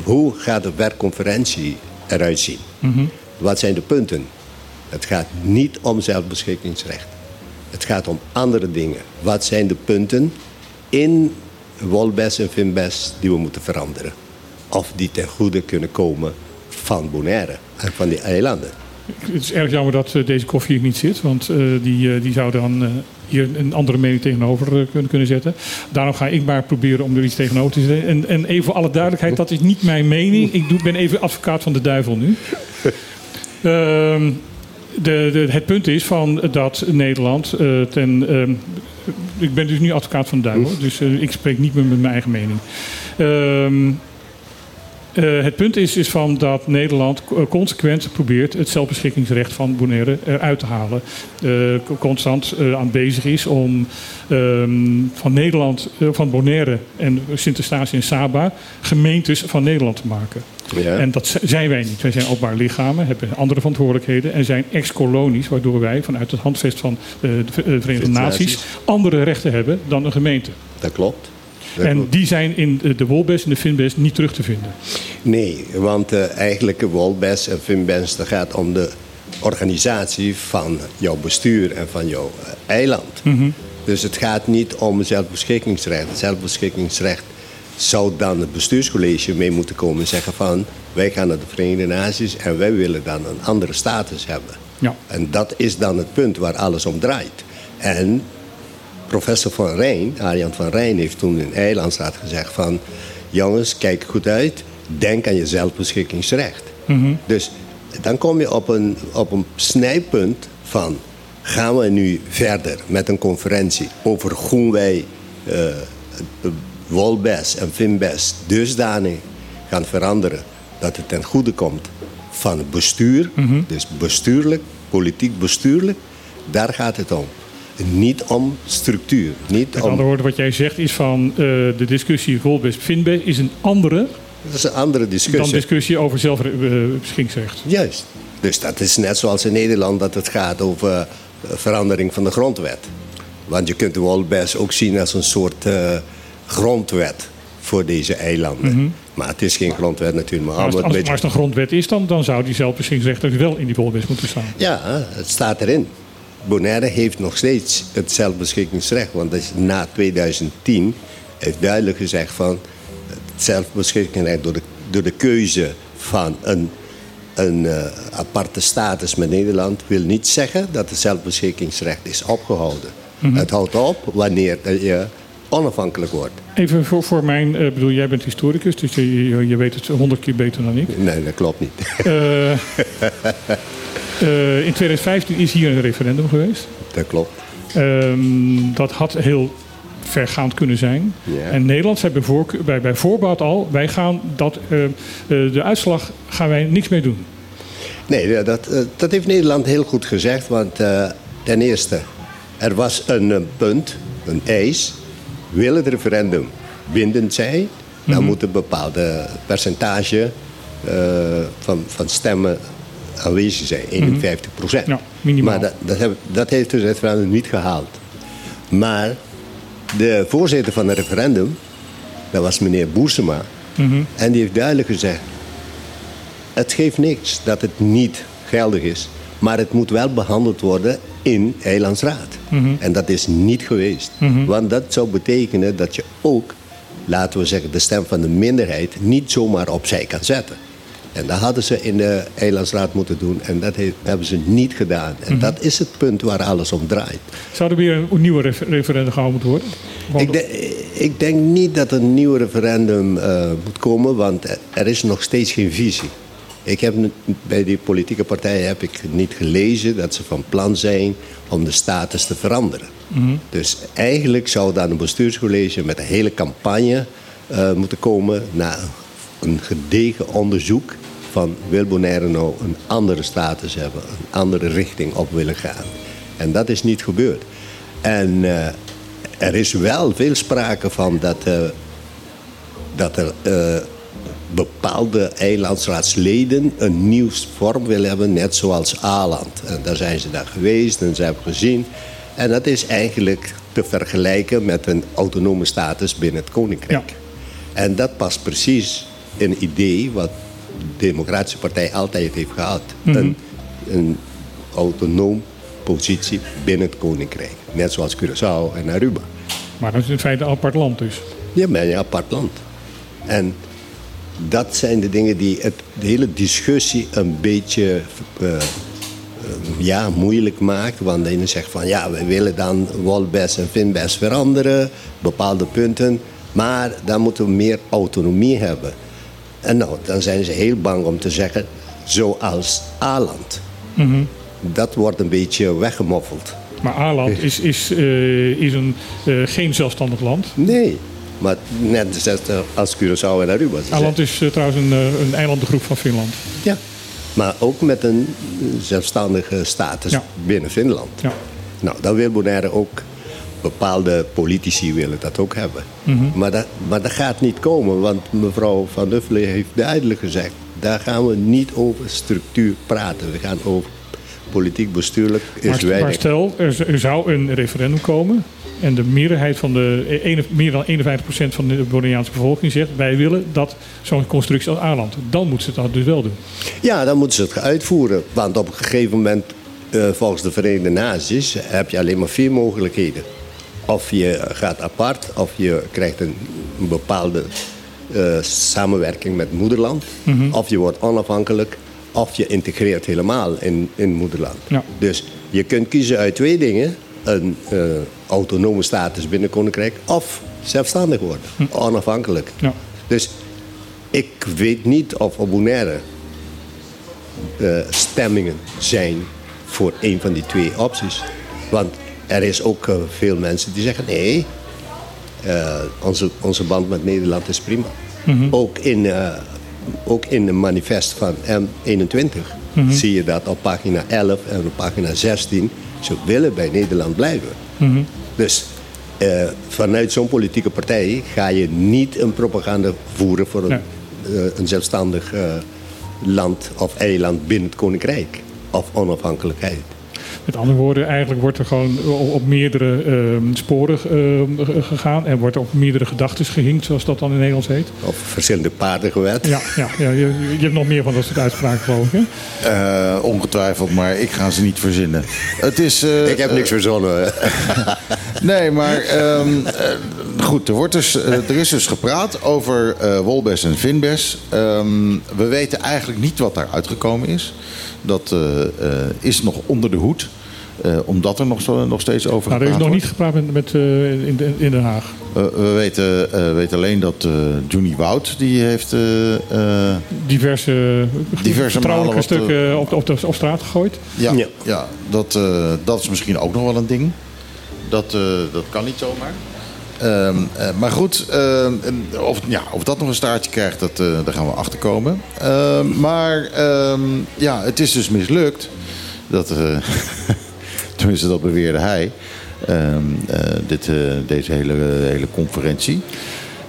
Hoe gaat de werkconferentie eruit zien? Wat zijn de punten? Het gaat niet om zelfbeschikkingsrecht. Het gaat om andere dingen. Wat zijn de punten in Wolbes en Finbes die we moeten veranderen? Of die ten goede kunnen komen van Bonaire en van die eilanden. Het is erg jammer dat eh, deze koffie hier niet zit, want eh, die, eh, die zou dan hier een andere mening tegenover kunnen, kunnen zetten. Daarom ga ik maar proberen om er iets tegenover te zetten. En, en even voor alle duidelijkheid, dat is niet mijn mening. Ik doe, ben even advocaat van de duivel nu. Ehm, de, de, het punt is van dat Nederland eh, ten. ehm, ik ben dus nu advocaat van de duivel, dus eh, ik spreek niet meer met mijn eigen mening. Ehm, eh, het punt is, is van dat Nederland co- consequent probeert het zelfbeschikkingsrecht van Bonaire eruit te halen. Co- constant aan bezig is om ehm, van Nederland, van Bonaire en Sint-Eustatius en Saba gemeentes van Nederland te maken. Ja. En dat zijn wij niet. Wij zijn openbaar lichamen, hebben andere verantwoordelijkheden en zijn ex-kolonies, waardoor wij vanuit het handvest van eh, de eh, Verenigde Naties andere rechten hebben dan een gemeente. Dat klopt. Dat En klopt. die zijn in de- de Wolbes en de Finbes niet terug te vinden. Nee, want eh eigenlijk de Wolbes en Finbens, dat gaat om de organisatie van jouw bestuur en van jouw eh, eiland. Dus het gaat niet om zelfbeschikkingsrecht. Het zelfbeschikkingsrecht zou dan het bestuurscollege mee moeten komen en zeggen van... wij gaan naar de Verenigde Naties en wij willen dan een andere status hebben. Ja. En dat is dan het punt waar alles om draait. En professor Van Rijn, Arjan van Rijn, heeft toen in Eilandsraad gezegd van... jongens, kijk goed uit, denk aan je zelfbeschikkingsrecht. Dus dan kom je op een, op een snijpunt van... gaan we nu verder met een conferentie over hoe wij het Wolbes en Finbes dusdanig gaan veranderen... dat het ten goede komt van het bestuur, dus bestuurlijk, politiek bestuurlijk... daar gaat het om. Niet om structuur. Niet Met om, andere woorden, wat jij zegt is van eh, de discussie Wolbes-Finbes is een andere dat is een andere dan discussie. discussie over zelfbeschikkingsrecht. Juist. Dus dat is net zoals in Nederland dat het gaat over eh, verandering van de grondwet. Want je kunt de Wolbes ook zien als een soort eh, grondwet voor deze eilanden. Maar het is geen grondwet natuurlijk. Maar Maar als, als, maar het een grondwet is, dan, dan zou die zelfbeschikkingsrecht dus wel in die Wolbes moeten staan. Ja, het staat erin. Bonaire heeft nog steeds het zelfbeschikkingsrecht. Want dat is na 2010 heeft duidelijk gezegd van... het zelfbeschikkingsrecht door de, door de keuze van een, een eh, aparte status met Nederland... wil niet zeggen dat het zelfbeschikkingsrecht is opgehouden. Het houdt op wanneer je onafhankelijk wordt. Even voor, voor mijn, eh, bedoel, jij bent historicus, dus je, je, je weet het honderd keer beter dan ik. Nee, dat klopt niet. Eh, eh, in 2015 is hier een referendum geweest. dat klopt. Ehm, dat had heel vergaand kunnen zijn. En Nederland zei bij, bij, bij voorbaat al, wij gaan dat, de uitslag gaan wij niks mee doen. Nee, dat, dat heeft Nederland heel goed gezegd. Want ten eerste, er was een, punt, een eis. Wil het referendum bindend zijn, dan moet een bepaalde percentage eh, van, van stemmen aanwezig zijn. 51 procent. Ja, minimaal. Maar dat, dat, heb- dat heeft dus het referendum niet gehaald. Maar de voorzitter van het referendum, dat was meneer Boersema. En die heeft duidelijk gezegd, het geeft niks dat het niet geldig is. Maar het moet wel behandeld worden in Eilandsraad. En dat is niet geweest. Want dat zou betekenen dat je ook, laten we zeggen, de stem van de minderheid niet zomaar opzij kan zetten. En dat hadden ze in de Eilandsraad moeten doen. En dat heeft- hebben ze niet gedaan. En dat is het punt waar alles om draait. Zou er weer een nieuwe ref- referendum gehouden moeten worden? Want- Ik, de- ik denk niet dat er een nieuw referendum eh, moet komen, want er is nog steeds geen visie. Ik heb bij die politieke partijen heb ik niet gelezen dat ze van plan zijn om de status te veranderen. Dus eigenlijk zou dan een bestuurscollege met een hele campagne eh, moeten komen naar een gedegen onderzoek van wil Bonaire nou een andere status hebben, een andere richting op willen gaan. En dat is niet gebeurd. En eh, er is wel veel sprake van dat, eh, dat er bepaalde eilandsraadsleden een nieuw vorm willen hebben, net zoals Aland. En daar zijn ze daar geweest en ze hebben gezien. En dat is eigenlijk te vergelijken met een autonome status binnen het Koninkrijk. Ja. En dat past precies in een idee wat de Democratische Partij altijd heeft gehad. een, een autonoom positie binnen het Koninkrijk. Net zoals Curaçao en Aruba. Maar dat is in feite een apart land dus. Je bent een apart land. En dat zijn de dingen die het, de hele discussie een beetje eh, eh, ja, moeilijk maakt. Want de ene zegt van ja, we willen dan Walbest en Finbest veranderen, bepaalde punten. Maar dan moeten we meer autonomie hebben. En nou, dan zijn ze heel bang om te zeggen, zoals Aland. Dat wordt een beetje weggemoffeld. Maar Aland is, is, eh, is een, geen zelfstandig land. Nee, maar net als Curaçao en Aruba. Aland is eh, trouwens een, eh, een eilandengroep van Finland. Ja, maar ook met een zelfstandige status Ja. binnen Finland. Ja. Nou, dan wil Bonaire ook, bepaalde politici willen dat ook hebben. Mhm. maar, dat, maar dat gaat niet komen, want mevrouw Van Nuffelen heeft duidelijk gezegd... daar gaan we niet over structuur praten. We gaan over politiek-bestuurlijk is Maar, maar stel, er, er zou een referendum komen. En de meerderheid van de, eh, meer dan 51% van de Bonaireaanse bevolking zegt... wij willen dat zo'n constructie als Aland. Dan moet ze dat dus wel doen. Ja, dan moeten ze het uitvoeren. Want op een gegeven moment, eh, volgens de Verenigde Naties, heb je alleen maar vier mogelijkheden. Of je gaat apart, of je krijgt een, bepaalde eh, samenwerking met moederland. Of je wordt onafhankelijk, of je integreert helemaal in, in moederland. Ja. Dus je kunt kiezen uit twee dingen. Een eh, autonome status binnen Koninkrijk, of zelfstandig worden, onafhankelijk. Ja. Dus ik weet niet of op Bonaire eh, stemmingen zijn voor een van die twee opties. Want er is ook eh, veel mensen die zeggen nee, onze, onze band met Nederland is prima. ook, in, ook in het manifest van M21 zie je dat op pagina 11 en op pagina 16. Ze willen bij Nederland blijven. Dus eh, vanuit zo'n politieke partij ga je niet een propaganda voeren voor een, Nee. eh, een zelfstandig eh, land of eiland binnen het koninkrijk. Of onafhankelijkheid. Met andere woorden, eigenlijk wordt er gewoon op, op meerdere ehm, sporen ehm, gegaan. En wordt op meerdere gedachten gehinkt, zoals dat dan in Nederlands heet. Of verschillende paarden gewet. Ja, ja, ja je, je hebt nog meer van dat soort uitspraken, geloof ik. Hè? Eh, ongetwijfeld, maar ik ga ze niet verzinnen. Het is, eh, Ik heb niks verzonnen. Nee, maar ehm, eh, goed, er, wordt dus, eh, er is dus gepraat over eh Wolbes en Finbes. Ehm, we weten eigenlijk niet wat daar uitgekomen is. Dat eh, eh, is nog onder de hoed. Eh, omdat er nog, zo, nog steeds over Nou, er is nog gepraat niet gepraat met, met, eh, in, in Den Haag. Eh, we weten, eh, weten alleen dat eh Johnny Wout, die heeft... Diverse, Diverse vertrouwelijke malen wat, stukken op, de, op, de, op straat gegooid. ja, ja. Ja. dat, eh, dat is misschien ook nog wel een ding. Dat, eh, dat kan niet zomaar. Ehm, eh, maar goed, ehm, of, ja, of dat nog een staartje krijgt, dat, eh, daar gaan we achter komen. Ehm, maar ehm, ja, het is dus mislukt. Dat, eh, tenminste, dat beweerde hij. Ehm, eh, dit, eh, deze hele, hele conferentie.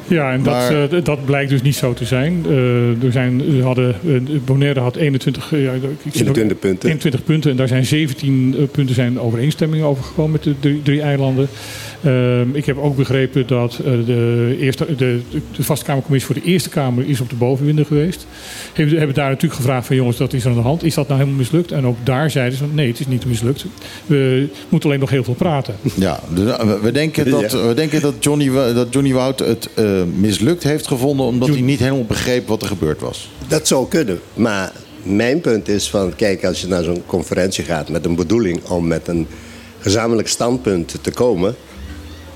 Ja, en dat, eh, dat blijkt dus niet zo te zijn. Eh, er zijn we hadden, eh, Bonaire had 21, eh, ja, ik zie ook- 21 punten. 21 punten. En daar zijn 17 eh, punten zijn overeenstemmingen over gekomen met de drie, drie eilanden. Ehm, ik heb ook begrepen dat eh, de, eerste, de, de vastkamercommissie voor de Eerste Kamer is op de bovenwinden geweest. Hebben, hebben daar natuurlijk gevraagd van jongens, dat is aan de hand. Is dat nou helemaal mislukt? En ook daar zeiden ze van nee, het is niet mislukt. We moeten alleen nog heel veel praten. Ja, dus, eh, we- we denken dat, Ja. we denken dat, Johnny, dat Johnny Wout het eh, mislukt heeft gevonden... omdat Johnny- hij niet helemaal begreep wat er gebeurd was. Dat zou kunnen. Maar mijn punt is van, kijk, als je naar zo'n conferentie gaat met een bedoeling om met een gezamenlijk standpunt te komen,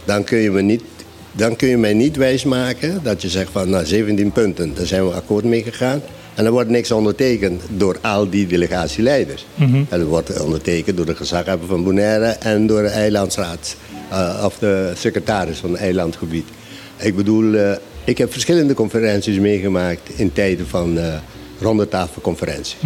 dan kun je me niet, dan kun je mij niet wijsmaken dat je zegt van, nou, 17 punten, daar zijn we akkoord mee gegaan. En er wordt niks ondertekend door al die delegatieleiders. En er wordt ondertekend door de gezaghebber van Bonaire en door de eilandsraad, eh, of de secretaris van het eilandgebied. Ik bedoel, eh, ik heb verschillende conferenties meegemaakt in tijden van eh rondetafelconferenties.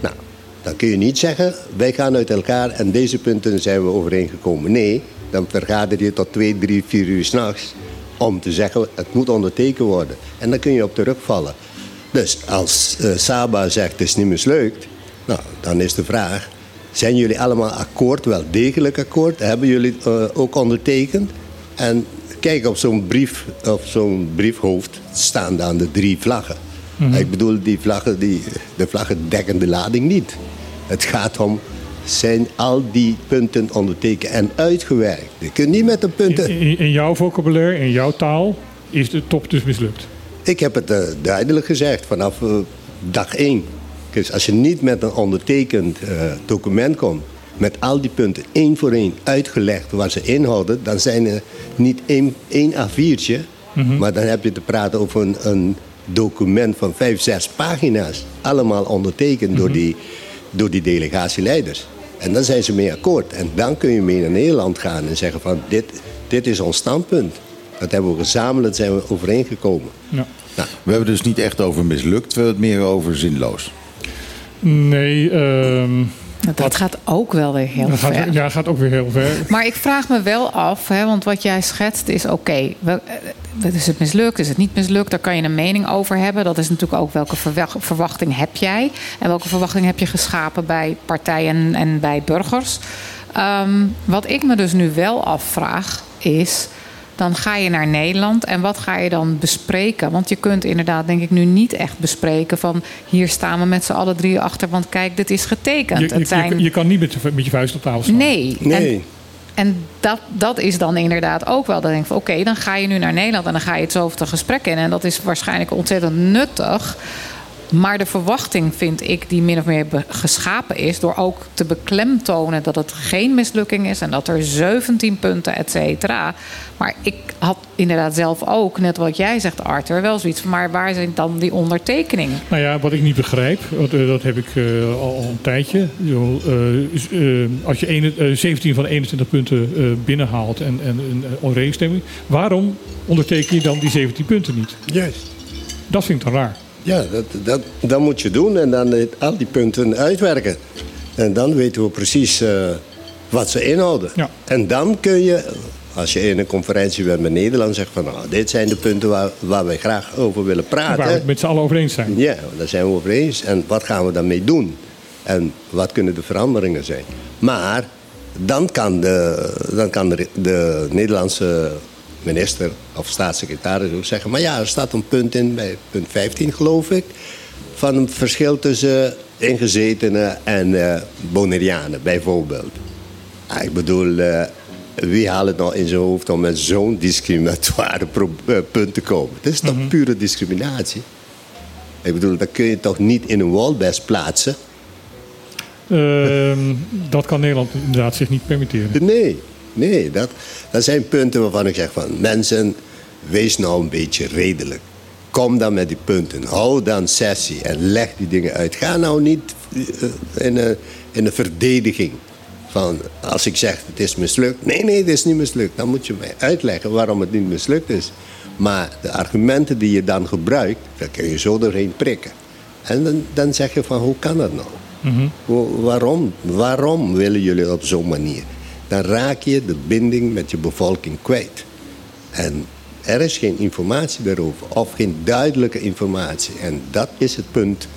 Nou, dan kun je niet zeggen, wij gaan uit elkaar en deze punten zijn we overeengekomen. Nee, dan vergader je tot twee, drie, vier uur s'nachts om te zeggen, het moet ondertekend worden. En dan kun je op terugvallen. Dus als eh, Saba zegt, het is niet mislukt, nou, dan is de vraag, zijn jullie allemaal akkoord, wel degelijk akkoord? Hebben jullie eh, ook ondertekend? En kijk, op zo'n brief, op zo'n briefhoofd staan dan de drie vlaggen. Ik bedoel, die vlaggen, die, de vlaggen dekken de lading niet. Het gaat om, zijn al die punten ondertekend en uitgewerkt. Je kunt niet met de punten... In, in jouw vocabulaire, in jouw taal, is de top dus mislukt. Ik heb het eh, duidelijk gezegd vanaf eh, dag één. Dus als je niet met een ondertekend eh, document komt, met al die punten één voor één uitgelegd waar ze inhouden, dan zijn er niet één, één A4'tje, maar dan heb je te praten over een, een document van vijf, zes pagina's. Allemaal ondertekend door, die, door die delegatieleiders. En dan zijn ze mee akkoord. En dan kun je mee naar Nederland gaan en zeggen van dit, dit is ons standpunt. Dat hebben we gezamenlijk zijn we overeengekomen. Ja. Nou, We hebben dus niet echt over mislukt, we hebben het meer over zinloos. Nee, ehm, Dat gaat ook wel weer heel dat ver. gaat, ja, gaat ook weer heel ver. Maar ik vraag me wel af, hè, want wat jij schetst is oké. eh, is het mislukt? Is het niet mislukt? Daar kan je een mening over hebben. Dat is natuurlijk ook welke verwa- verwachting heb jij? En welke verwachting heb je geschapen bij partijen en bij burgers? Ehm, wat ik me dus nu wel afvraag is. Dan ga je naar Nederland en wat ga je dan bespreken? Want je kunt inderdaad, denk ik, nu niet echt bespreken van hier staan we met z'n allen drie achter, want kijk, dit is getekend. Je, je, het zijn... je, je kan niet met, je- met je vuist op tafel slaan. Nee. Nee. En, en dat, dat is dan inderdaad ook wel. Dan denk ik van oké, dan ga je nu naar Nederland en dan ga je het zo over het gesprek in. En dat is waarschijnlijk ontzettend nuttig. Maar de verwachting vind ik die min of meer geschapen is... door ook te beklemtonen dat het geen mislukking is... en dat er 17 punten, et cetera. Maar ik had inderdaad zelf ook, net wat jij zegt Arthur... wel zoiets van, maar waar zijn dan die ondertekeningen? Nou ja, wat ik niet begrijp, want, eh, dat heb ik eh, al, een tijdje. Eh, als je ene- eh, 17 van de 21 punten eh, binnenhaalt en, en een overeenstemming, waarom onderteken je dan die 17 punten niet? Juist. Dat vind ik dan raar. Ja, dat, dat, dat moet je doen en dan eh, al die punten uitwerken. En dan weten we precies eh, wat ze inhouden. Ja. En dan kun je, als je in een conferentie bent met Nederland, zegt van nou, dit zijn de punten waar, waar wij graag over willen praten. Waar we het met z'n allen over eens zijn. Ja, daar zijn we over eens. En wat gaan we daarmee doen? En wat kunnen de veranderingen zijn? Maar dan kan de, dan kan de, de Nederlandse minister of staatssecretaris ook zeggen... maar ja, er staat een punt in, bij punt 15 geloof ik... van een verschil tussen ingezetenen en Bonaireanen bijvoorbeeld. Ah, ik bedoel, eh, wie haalt het nou in zijn hoofd om met zo'n discriminatoire eh, punt te komen? Het is toch pure discriminatie? Ik bedoel, dat kun je toch niet in een walbest plaatsen? Ehm, dat kan Nederland inderdaad zich niet permitteren. Nee, nee dat, dat zijn punten waarvan ik zeg van mensen, wees nou een beetje redelijk. Kom dan met die punten. Hou dan sessie en leg die dingen uit. Ga nou niet eh, in een, in een verdediging. Van als ik zeg het is mislukt. Nee, nee, het is niet mislukt. Dan moet je mij uitleggen waarom het niet mislukt is. Maar de argumenten die je dan gebruikt, daar kun je zo doorheen prikken. En dan, dan zeg je van hoe kan dat nou? Waarom? Waarom willen jullie op zo'n manier? Dan raak je de binding met je bevolking kwijt. En er is geen informatie daarover, of geen duidelijke informatie. En dat is het punt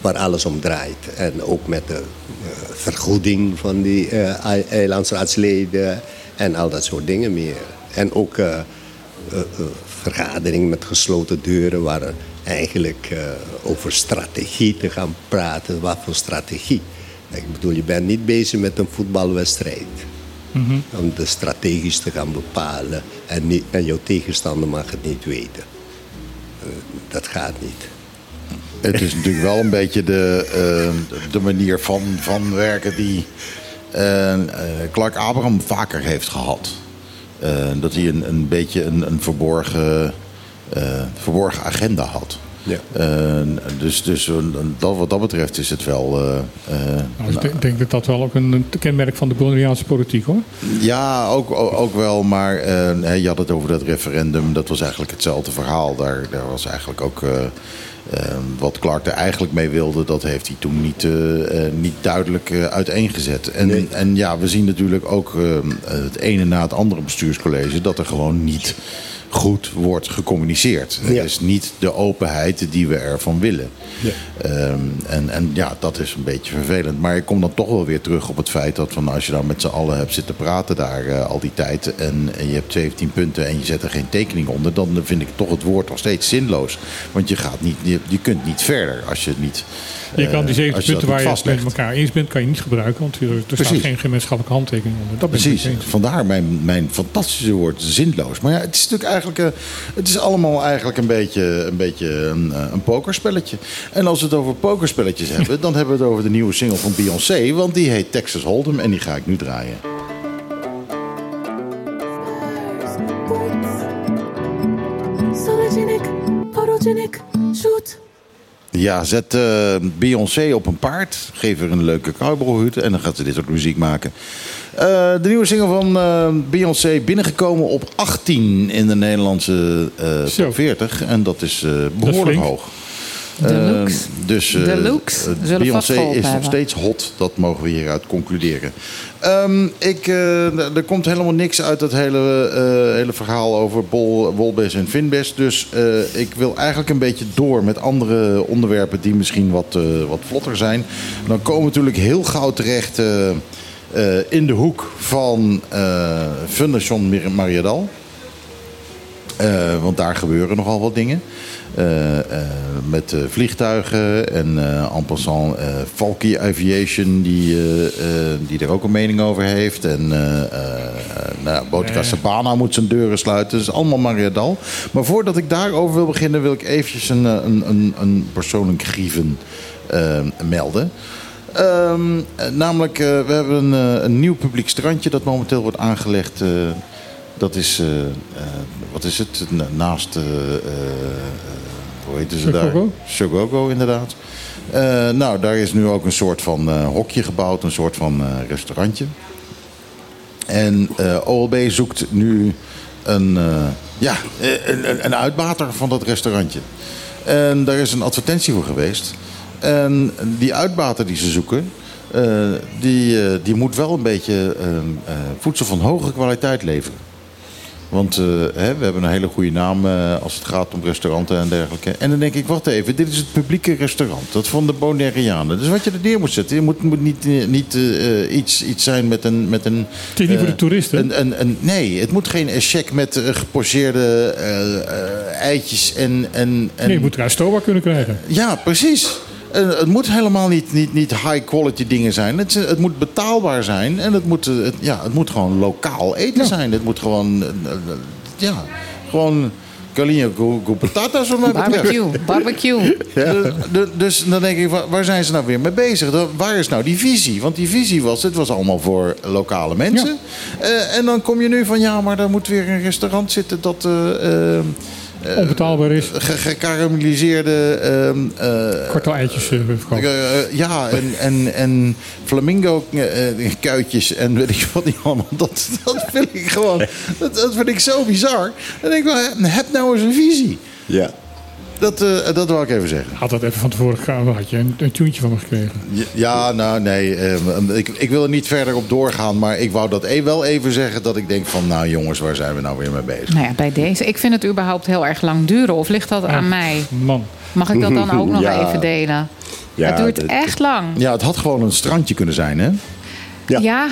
waar alles om draait. En ook met de uh, vergoeding van die uh, eilandsraadsleden en al dat soort dingen meer. En ook uh, vergaderingen met gesloten deuren waar eigenlijk over strategie te gaan praten. Wat voor strategie? Ik bedoel, je bent niet bezig met een voetbalwedstrijd. Mm Om de strategisch te gaan bepalen. En, niet, en jouw tegenstander mag het niet weten. dat gaat niet. Het is natuurlijk wel een beetje de, uh, de manier van, van werken die uh, Clark Abraham vaker heeft gehad. dat hij een, een beetje een, een verborgen, verborgen agenda had. Ja. dus dus dat, wat dat betreft is het wel. nou, ik denk, denk, dat dat wel ook een kenmerk van de Bolivariaanse politiek hoor. Ja, ook, ook wel. Maar je had het over dat referendum. Dat was eigenlijk hetzelfde verhaal. Daar, daar was eigenlijk ook. Ehm, wat Clark er eigenlijk mee wilde, dat heeft hij toen niet, uh, niet duidelijk uh, uiteengezet. En, en ja, we zien natuurlijk ook ehm, het ene na het andere bestuurscollege dat er gewoon niet goed wordt gecommuniceerd. Het is niet de openheid die we ervan willen. Ja. Ehm, en, en ja, dat is een beetje vervelend. Maar ik kom dan toch wel weer terug op het feit dat van als je dan met z'n allen hebt zitten praten daar uh, al die tijd. En, en, je hebt 17 punten en je zet er geen tekening onder. Dan vind ik toch het woord nog steeds zinloos. Want je, gaat niet, je, je kunt niet verder als je het niet. Je kan die 17 uh, punten waar je het met elkaar eens bent, kan je niet gebruiken. Want er, er staat geen gemeenschappelijke handtekening onder. Dat Precies. Vandaar mijn, mijn fantastische woord zinloos. Maar ja, het is natuurlijk eigenlijk. Uh, het is allemaal eigenlijk een beetje een, beetje een, een pokerspelletje. En als we het over pokerspelletjes hebben, dan hebben we het over de nieuwe single van Beyoncé. Want die heet Texas Hold'em en die ga ik nu draaien. Ja, zet uh, Beyoncé op een paard. Geef haar een leuke cowboyhut en dan gaat ze dit soort muziek maken. Uh, de nieuwe single van uh, Beyoncé binnengekomen op 18 in de Nederlandse top 40. En dat is behoorlijk dat hoog. Deluxe. dus Deluxe. Beyoncé is nog steeds hot. Dat mogen we hieruit concluderen. Um, ik, uh, er komt helemaal niks uit dat hele, hele verhaal over Bol, Wolbes en Finbes. Dus ik wil eigenlijk een beetje door met andere onderwerpen die misschien wat, wat vlotter zijn. Dan komen we natuurlijk heel gauw terecht in de hoek van Fundation Mariadal. want daar gebeuren nogal wat dingen. Uh, uh, met uh, vliegtuigen en en passant Falky Aviation die, die er ook een mening over heeft. En nou, Botica Sabana moet zijn deuren sluiten. Dat is allemaal Mariadal. Maar voordat ik daarover wil beginnen wil ik eventjes een, een, een, een persoonlijk grieven melden. Um, namelijk, we hebben een, een nieuw publiek strandje dat momenteel wordt aangelegd dat is, wat is het? Naast, hoe heet ze daar? Sogogo, inderdaad. nou, daar is nu ook een soort van hokje gebouwd, een soort van restaurantje. En OLB zoekt nu een, ja, een, een uitbater van dat restaurantje. En daar is een advertentie voor geweest. En die uitbater die ze zoeken, die, die moet wel een beetje voedsel van hoge kwaliteit leveren. Want uh, hè, we hebben een hele goede naam uh, als het gaat om restauranten en dergelijke. En dan denk ik, wacht even, dit is het publieke restaurant. Dat van de Bonaireanen. Dus wat je er neer moet zetten, je moet, moet niet, uh, niet iets, iets zijn met een... Met een het is niet voor de toeristen. Een, een, een, nee, het moet geen check met gepocheerde eitjes en, en, en... Nee, je moet er kunnen krijgen. Ja, precies het moet helemaal niet, niet, niet high quality dingen zijn. Het, het moet betaalbaar zijn. En het moet, het, ja, het moet gewoon lokaal eten ja. zijn. Het moet gewoon, ja, gewoon Calinho wat mij betreft. Barbecue, barbecue. Dus, dus dan denk ik, wa- waar zijn ze nou weer mee bezig? Waar is nou die visie? Want die visie was, het was allemaal voor lokale mensen. Eh, en dan kom je nu van, ja, maar daar moet weer een restaurant zitten dat... eh, eh, Onbetaalbaar is. ge- gekarameliseerde... ehm, eh, Korte eitjes eh, eh, eh, ja, en, en, en flamingo eh, eh, kuitjes en weet ik wat niet allemaal. Dat, dat vind ik gewoon, dat, dat vind ik zo bizar. Dan denk ik wel, heb- heb nou eens een visie. Ja. Dat, eh, dat wil ik even zeggen. Had dat even van tevoren gegaan, had je een, een tuentje van me gekregen. Ja, Ja, nou nee, eh, ik, ik wil er niet verder op doorgaan. Maar ik wou dat e- wel even zeggen dat ik denk van... Nou jongens, waar zijn we nou weer mee bezig? Nou ja, bij deze. Ik vind het überhaupt heel erg lang duren. Of ligt dat aan mij? Man. Mag ik dat dan ook nog Ja. even delen? Ja, het duurt echt lang. Ja, het had gewoon een strandje kunnen zijn, hè? Ja.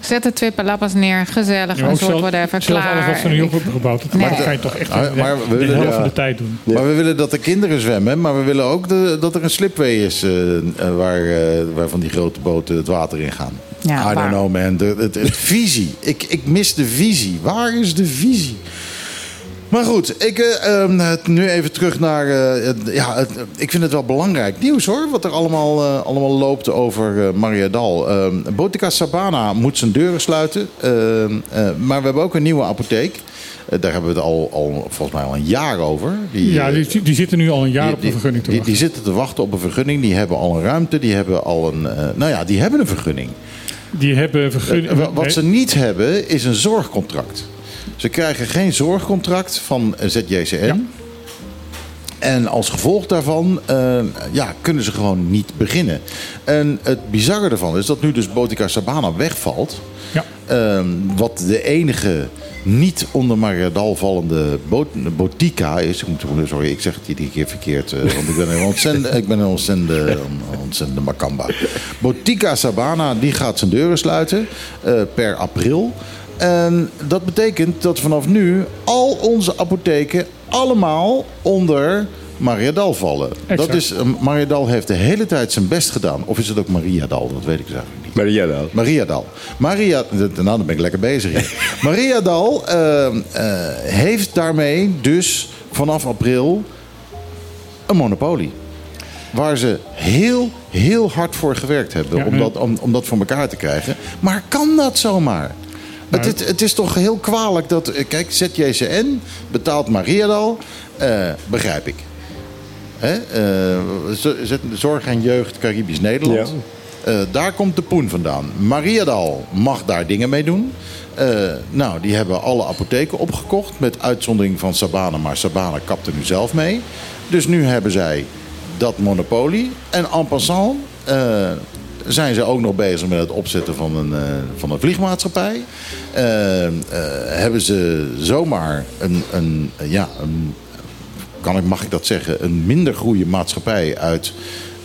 Zet er twee palapas neer. Gezellig. Ja, een ook soort whatever. Klaar. alles wat ze nu op hebben gebouwd. Dat Nee. dat kan je toch echt Maar- de- maar we de willen- helft ja. van de tijd doen. Maar we willen dat de kinderen zwemmen. Maar we willen ook de- dat er een slipway is eh, eh, waar, eh, waar van die grote boten het water in gaan. Ja, I don't know man. De, het visie. Ik, ik mis de visie. Waar is de visie? Maar goed, ik, eh, ehm, nu even terug naar. eh, ja, het- ik vind het wel belangrijk nieuws hoor. Wat er allemaal, eh, allemaal loopt over Maria Dal. Ehm, Botica Sabana moet zijn deuren sluiten. Ehm, eh, maar we hebben ook een nieuwe apotheek. Daar hebben we het al, al volgens mij al een jaar over. Die, Ja, die, die zitten nu al een jaar die- op de vergunning te die, wachten. die zitten te wachten op een vergunning. Die hebben al een ruimte. Die hebben al een. nou ja, die hebben een vergunning. Die hebben vergunning... Wat ze niet hebben is een zorgcontract. Ze krijgen geen zorgcontract van ZJCN. Ja. En als gevolg daarvan eh, ja, kunnen ze gewoon niet beginnen. En het bizarre ervan is dat nu dus Botica Sabana wegvalt. Ja. Ehm, wat de enige niet onder Mariadal vallende bot- botica is. Ik moet, sorry, ik zeg het iedere keer verkeerd. eh, want ik ben een ontzettende, ik ben een ontzettende makamba. Botica Sabana die gaat zijn deuren sluiten eh, per april. En dat betekent dat vanaf nu al onze apotheken allemaal onder Mariadal vallen. Exact. Dat is, eh, Mariadal heeft de hele tijd zijn best gedaan. Of is het ook Mariadal? Dat weet ik eigenlijk niet. Dan. Mariadal. Maria, nou, dan ben ik lekker bezig hier. Mariadal eh, eh, heeft daarmee dus vanaf april een monopolie. Waar ze heel, heel hard voor gewerkt hebben Ja, om, ja. dat, om, om dat voor elkaar te krijgen. Maar kan dat zomaar? Het, het, het is toch heel kwalijk dat... eh, Kijk, ZJCN betaalt Mariadal. eh, begrijp ik. Hè? zet- zorg en jeugd Caribisch Nederland. Daar komt de poen vandaan. Mariadal mag daar dingen mee doen. Nou, die hebben alle apotheken opgekocht. Met uitzondering van Sabana. Maar Sabana kapt er nu zelf mee. Dus nu hebben zij dat monopolie. En en passant zijn ze ook nog bezig met het opzetten van een, eh, van een vliegmaatschappij. Eh, eh, hebben ze zomaar een, een, ja, een kan ik, mag ik dat zeggen, een minder goede maatschappij uit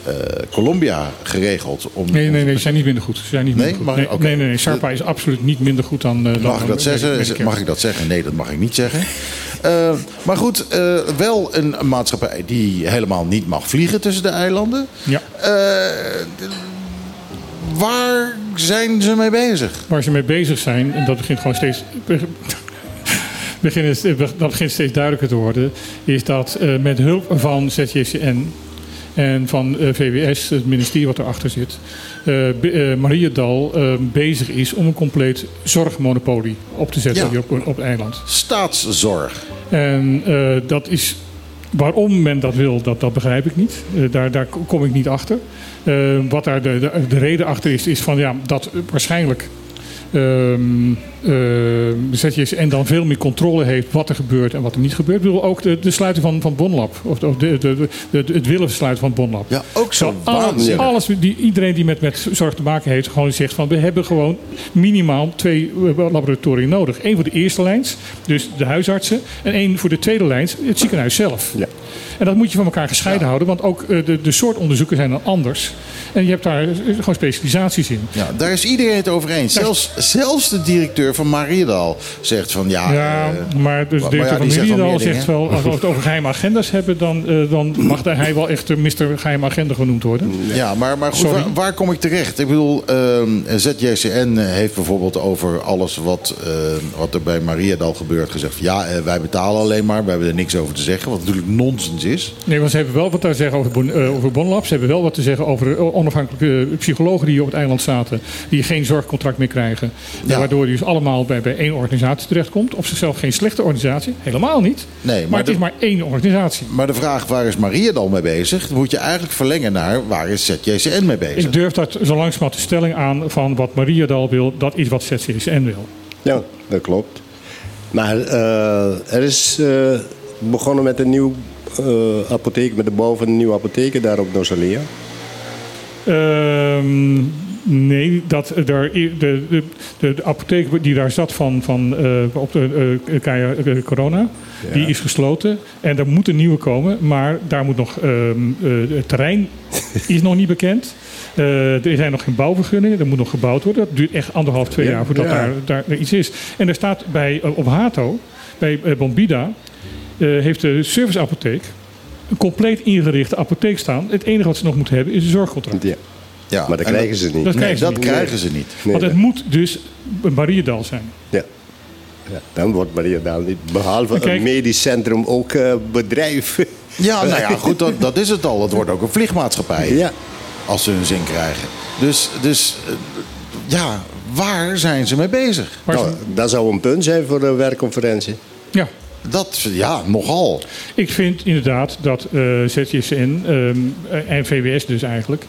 eh, Colombia geregeld. Om, Nee, nee, nee, ze zijn niet minder goed. Ze zijn niet Nee? minder goed. Mag- Nee, nee, nee, nee. Sarpa is absoluut niet minder goed dan... dan Mag ik dat zeggen? Mag ik dat zeggen? Nee, dat mag ik niet zeggen. Maar goed, wel een, een maatschappij die helemaal niet mag vliegen tussen de eilanden. Ja. Waar zijn ze mee bezig? Waar ze mee bezig zijn, en dat begint gewoon steeds... dat begint steeds duidelijker te worden... is dat eh, met hulp van ZJCN en van eh, VWS, het ministerie wat erachter zit... Mariadal eh, bezig is om een compleet zorgmonopolie op te zetten Ja. hier op, op het eiland. Staatszorg. En dat is waarom men dat wil, dat, dat begrijp ik niet. Eh, daar, daar kom ik niet achter. Eh, wat daar de, de, de reden achter is, is van ja, dat waarschijnlijk eh, ZJSN dan veel meer controle heeft wat er gebeurt en wat er niet gebeurt. Ik bedoel, ook de, de sluiting van, van Bonlab. Of, of de, de, de, de- het willen sluiten van Bonlab. Ja, ook zo alles die, iedereen die met, met zorg te maken heeft, gewoon zegt van we hebben gewoon minimaal twee eh, laboratoria nodig. Eén voor de eerste lijns, dus de huisartsen, en één voor de tweede lijns, het ziekenhuis zelf. Ja. En dat moet je van elkaar gescheiden houden, want ook eh, de, de soort onderzoeken zijn dan anders. En je hebt daar eh, gewoon specialisaties in. Ja, daar is iedereen het over eens. Zelfs, zelfs de directeur van Mariedal zegt van ja. Ja, eh, maar dus de maar directeur ja, van die zegt wel zegt als we het over geheime agenda's hebben, dan, eh, dan mag hij wel echt de Mr. Geheime Agenda genoemd worden. Ja, maar, maar goed, waar, waar kom ik terecht? Ik bedoel, ehm, ZJCN heeft bijvoorbeeld over alles wat, eh, wat er bij Mariadal gebeurt gezegd. van, Ja, eh, wij betalen alleen maar, we hebben er niks over te zeggen. Wat natuurlijk nonsens is. Nee, want ze hebben wel wat te zeggen over, Bon- eh, over Bonlab. Ze hebben wel wat te zeggen over eh, onafhankelijke psychologen die op het eiland zaten. Die geen zorgcontract meer krijgen. Ja. Waardoor je dus allemaal bij, bij één organisatie terechtkomt. Op zichzelf geen slechte organisatie. Helemaal niet. Nee, maar, maar het de- is maar één organisatie. Maar de vraag waar is Mariadal mee bezig? Dan moet je eigenlijk verlengen naar waar is ZJCN mee bezig? Ik durf dat zo langzamerhand de stelling aan van wat Maria Dal wil. Dat is wat ZCSN wil. Ja, dat klopt. Maar eh, er is eh, begonnen met een nieuw eh, apotheek, met de bouw van een nieuwe apotheek daar op Nosalia. Ehm, nee, dat er, de, de, de, apotheek die daar zat van, van, eh, op de eh, corona, die is gesloten. En er moet een nieuwe komen, maar daar moet nog, ehm, eh, het terrein is nog niet bekend. Er zijn nog geen bouwvergunningen, er moet nog gebouwd worden. Dat duurt echt anderhalf, twee Ja, jaar voordat ja. daar, daar iets is. En er staat bij, op Hato, bij Bombida, heeft de serviceapotheek een compleet ingerichte apotheek staan. Het enige wat ze nog moeten hebben is een zorgcontract. Ja. Ja, Maar dat en krijgen ze niet. Dat Nee, krijgen ze dat niet. krijgen ze niet. Nee, Want het moet dus een Mariedal zijn. ja. Ja, dan wordt Maria Daal niet, behalve Kijk. een medisch centrum, ook eh, bedrijf. Ja, nou ja, goed, dat, dat is het al. Het wordt ook een vliegmaatschappij. ja. Als ze hun zin krijgen. Dus, dus eh, ja, waar zijn ze mee bezig? Nou, dat zou een punt zijn voor een werkconferentie. ja, Dat, ja, nogal. ik vind inderdaad dat eh ZJCN ehm, en VWS dus eigenlijk...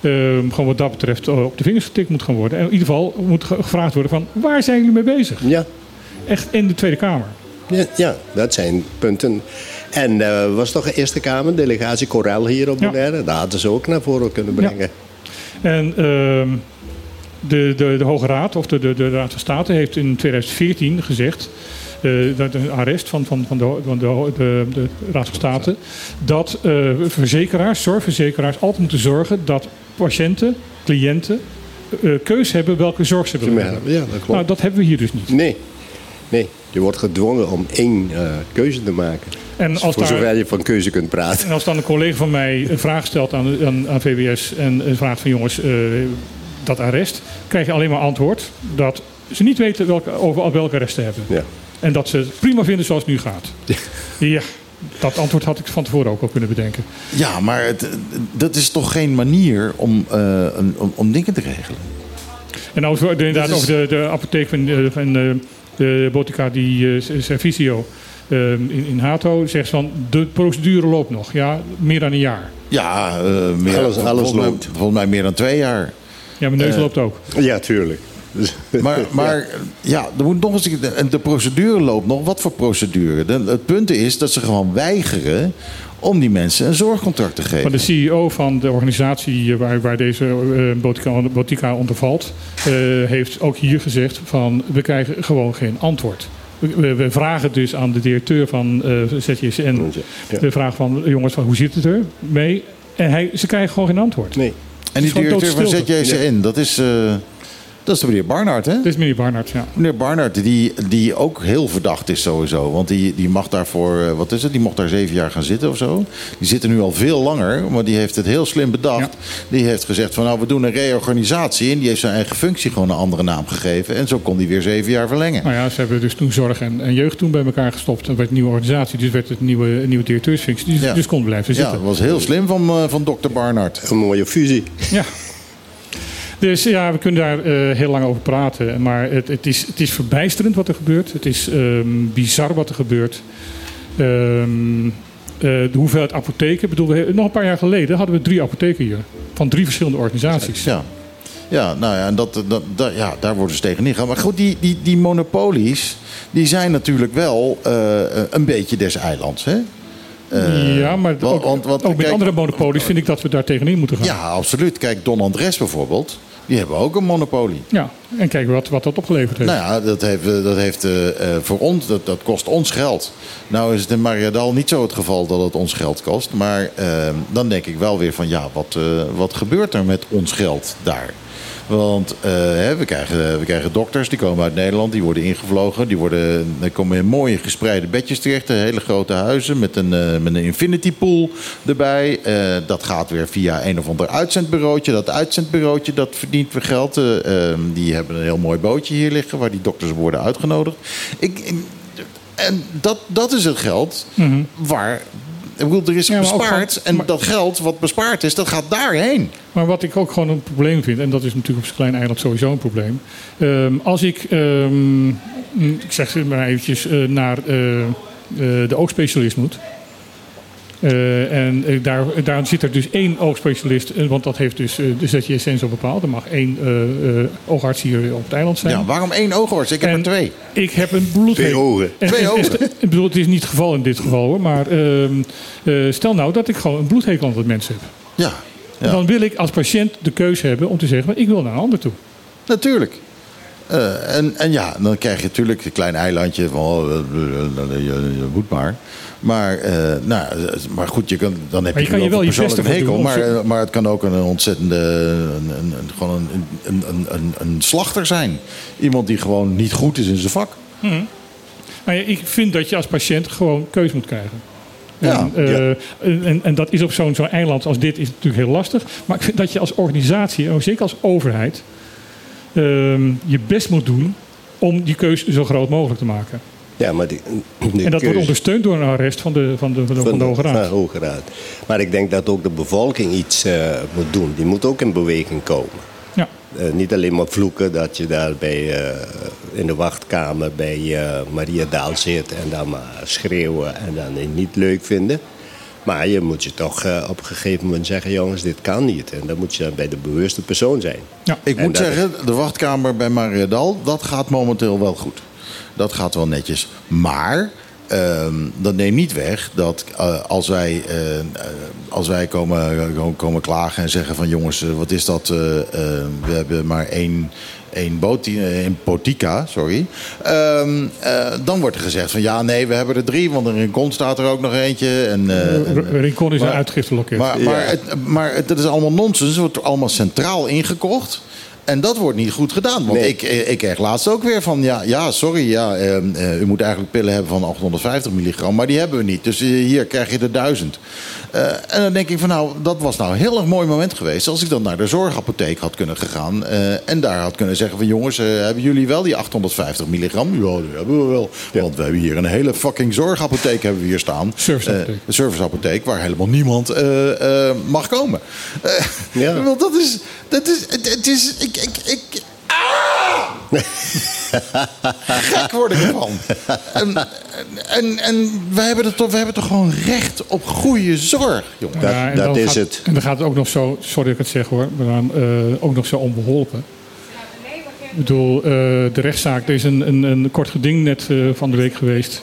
ehm, gewoon wat dat betreft eh, op de vingers getikt moet gaan worden. En in ieder geval moet ge- gevraagd worden van... waar zijn jullie mee bezig? Ja. Echt in de Tweede Kamer. Ja, ja, dat zijn punten. En er was toch een Eerste Kamer, delegatie Corel hier op Ja. Bonaire. Daar hadden ze ook naar voren kunnen brengen. En ehm, de, de, de Hoge Raad, of de, de, de Raad van State, heeft in 2014 gezegd. Eh, een arrest van, van, van, de, van de, de, de Raad van State. Dat eh, verzekeraars, zorgverzekeraars, altijd moeten zorgen dat patiënten, cliënten. eh keus hebben welke zorg ze willen Ja, hebben. ja, dat klopt. Nou, dat hebben we hier dus niet. Nee, nee. Je wordt gedwongen om één keuze te maken. En als, voor daar, zover je van keuze kunt praten. en als dan een collega van mij een vraag stelt aan, aan, aan VWS en vraagt van jongens, dat arrest, krijg je alleen maar antwoord dat ze niet weten welke, over welke arrest te hebben. Ja. En dat ze het prima vinden zoals het nu gaat. Ja, dat antwoord had ik van tevoren ook al kunnen bedenken. Ja, maar het, dat is toch geen manier om, eh, een- om, om dingen te regelen? En over, inderdaad is- over de, de apotheek van, eh, van eh, de Botica die uh, Servicio in, in Hato zegt van de procedure loopt nog. Ja, meer dan een jaar. Ja, eh, meer, Alles- alles volgens, mij, loopt. volgens mij meer dan twee jaar. Ja, mijn neus loopt ook. Ja, tuurlijk. Dus- Maar, maar ja, er moet nog eens, en de procedure loopt nog. Wat voor procedure? De- het punt is dat ze gewoon weigeren om die mensen een zorgcontract te geven. Maar de CEO van de organisatie eh, waar, waar deze eh, Botica, Botica onder valt, eh, heeft ook hier gezegd van we krijgen gewoon geen antwoord. We, we- vragen dus aan de directeur van eh ZJSN Ja. de vraag van jongens, van, hoe zit het er mee? En hij, ze krijgen gewoon geen antwoord. Nee. en die directeur van. ZJCN, dat is, eh, dat is de meneer Barnard, hè? Dit is meneer Barnard, ja. Meneer Barnard, die, die ook heel verdacht is sowieso. Want die, die mag daarvoor, eh, wat is het, die mocht daar zeven jaar gaan zitten of zo. Die zit er nu al veel langer, maar die heeft het heel slim bedacht. Die heeft gezegd van nou, we doen een reorganisatie. En die heeft zijn eigen functie gewoon een andere naam gegeven. En zo kon die weer zeven jaar verlengen. Nou ja, ze hebben dus toen zorg en, en jeugd toen bij elkaar gestopt. En werd een nieuwe organisatie, dus werd het een nieuwe, een nieuwe directeursfunctie. Dus, Ja. dus kon blijven Ja, zitten. dat was heel slim van, eh, van dokter Barnard. Een mooie fusie. Ja. Dus ja, we kunnen daar eh, heel lang over praten. Maar het, het, is, het is verbijsterend wat er gebeurt. Het is ehm, bizar wat er gebeurt. Ehm, eh, de hoeveelheid apotheken. Bedoel, nog een paar jaar geleden hadden we drie apotheken hier. Van drie verschillende organisaties. Ja. Ja, nou ja, en dat, dat, dat- ja, daar worden ze tegen ingegaan. Maar goed, die, die, die monopolies, die zijn natuurlijk wel eh, een beetje des eilands, hè? Ja, maar ook, want- want, ook met andere monopolies vind ik dat we daar tegenin moeten gaan. Ja, absoluut. Kijk, Don Andres bijvoorbeeld. Die hebben ook een monopolie. Ja, en kijk wat, wat dat opgeleverd heeft. Nou ja, dat, heeft, eh, dat, heeft eh, eh, voor ons, dat, dat kost ons geld. Nou is het in Mariadal niet zo het geval dat het ons geld kost. Maar eh, dan denk ik wel weer van ja, wat, wat gebeurt er met ons geld daar? Want eh, hè, we, krijgen, we krijgen dokters, die komen uit Nederland, die worden ingevlogen. Die, worden, die komen in mooie gespreide bedjes terecht, hele grote huizen met een, eh, met een infinity pool erbij. Eh, dat gaat weer via een of ander uitzendbureautje. Dat uitzendbureautje dat verdient weer geld. Eh, eh, die hebben een heel mooi bootje hier liggen waar die dokters worden uitgenodigd. Ik, en dat, dat is het geld waar. Ik bedoel, er is Ja, bespaard. gewoon- en maar- dat geld wat bespaard is, dat gaat daarheen. Maar wat ik ook gewoon een probleem vind, en dat is natuurlijk op zo'n klein eiland sowieso een probleem. Ehm, als ik, ehm, ik zeg het maar eventjes, eh, naar eh, eh, de oogspecialist moet. Eh, en eh, daar, daar zit er dus één oogspecialist, eh, want dat heeft dus, eh, de ZJSN zo bepaald. Er mag één eh, eh, oogarts hier op het eiland zijn. Ja, waarom één oogarts? Ik heb En er twee. Ik heb een bloedhekel. Twee ogen. En- Twee en- en- ogen. Ik bedoel, het is niet het geval in dit geval hoor. Maar ehm, eh, stel nou dat ik gewoon een bloedhekel aan dat mensen heb. Ja, ja. Dan wil ik als patiënt de keuze hebben om te zeggen: ik wil naar een ander toe. natuurlijk. Eh, en, en ja, dan krijg je natuurlijk een klein eilandje van oh, eh, eh, je, je moet maar. Maar, eh, nou, maar goed, je kan, dan heb je kan wel je wel een hekel. doen, Maar, eh, maar het kan ook een ontzettende een, een, gewoon een, een, een, een, een slachter zijn. Iemand die gewoon niet goed is in zijn vak. Maar ja, ik vind dat je als patiënt gewoon keus moet krijgen. Ja, en, eh, ja. en, en dat is op zo'n zo'n eiland als dit is natuurlijk heel lastig. Maar ik vind dat je als organisatie, en ook zeker als overheid, ehm, je best moet doen om die keus zo groot mogelijk te maken. Ja, maar die, en dat wordt ondersteund door een arrest van de, van de, van de, van de Hoge van Raad. de Hoge Raad. Maar ik denk dat ook de bevolking iets eh, moet doen. Die moet ook in beweging komen. Ja. Eh, niet alleen maar vloeken dat je daar bij, eh, in de wachtkamer bij eh, Maria Daal zit en dan maar schreeuwen en dan niet leuk vinden. Maar je moet je toch eh, op een gegeven moment zeggen: jongens, dit kan niet. En dan moet je dan bij de bewuste persoon zijn. Ja. Ik En moet zeggen, de wachtkamer bij Mariadal, dat gaat momenteel wel goed. Dat gaat wel netjes. Maar ehm, dat neemt niet weg dat eh, als wij, eh, eh, als wij komen, komen- komen klagen en zeggen van jongens, eh, wat is dat? eh, eh, we hebben maar één. één eh, één botica, sorry. Ehm, eh, dan wordt er gezegd van ja, nee, we hebben er drie, want in Rincon staat er ook nog eentje. En, eh, Rincon is een maar- uitgifteloket. maar, maar, het, maar het, het is allemaal nonsens. Het wordt allemaal centraal ingekocht. En dat wordt niet goed gedaan. Want Nee. ik, eh, ik kreeg laatst ook weer van... ja, ja sorry, ja, eh, eh, u moet eigenlijk pillen hebben van 850 milligram... maar die hebben we niet. Dus eh, hier krijg je er 1000. Eh, en dan denk ik van nou, dat was nou een heel erg mooi moment geweest... als ik dan naar de zorgapotheek had kunnen gegaan... eh, en daar had kunnen zeggen van jongens, eh, hebben jullie wel die 850 milligram? Ja, die hebben we wel. Want we hebben hier een hele fucking zorgapotheek hebben we hier staan. Serviceapotheek. Een serviceapotheek waar helemaal niemand mag komen. Ja. Want dat is, dat is, het, het is, ik, ik, ik, ah! Gek word ik ervan. En, en, en wij hebben, er toch, we hebben toch gewoon recht op goede zorg, jongen. Dat- Ja, is gaat- het. En dan gaat het ook nog zo, sorry dat ik het zeg hoor, maar dan, eh, ook nog zo onbeholpen. Ik bedoel, eh, de rechtszaak, er is een, een, een kort geding net eh, van de week geweest.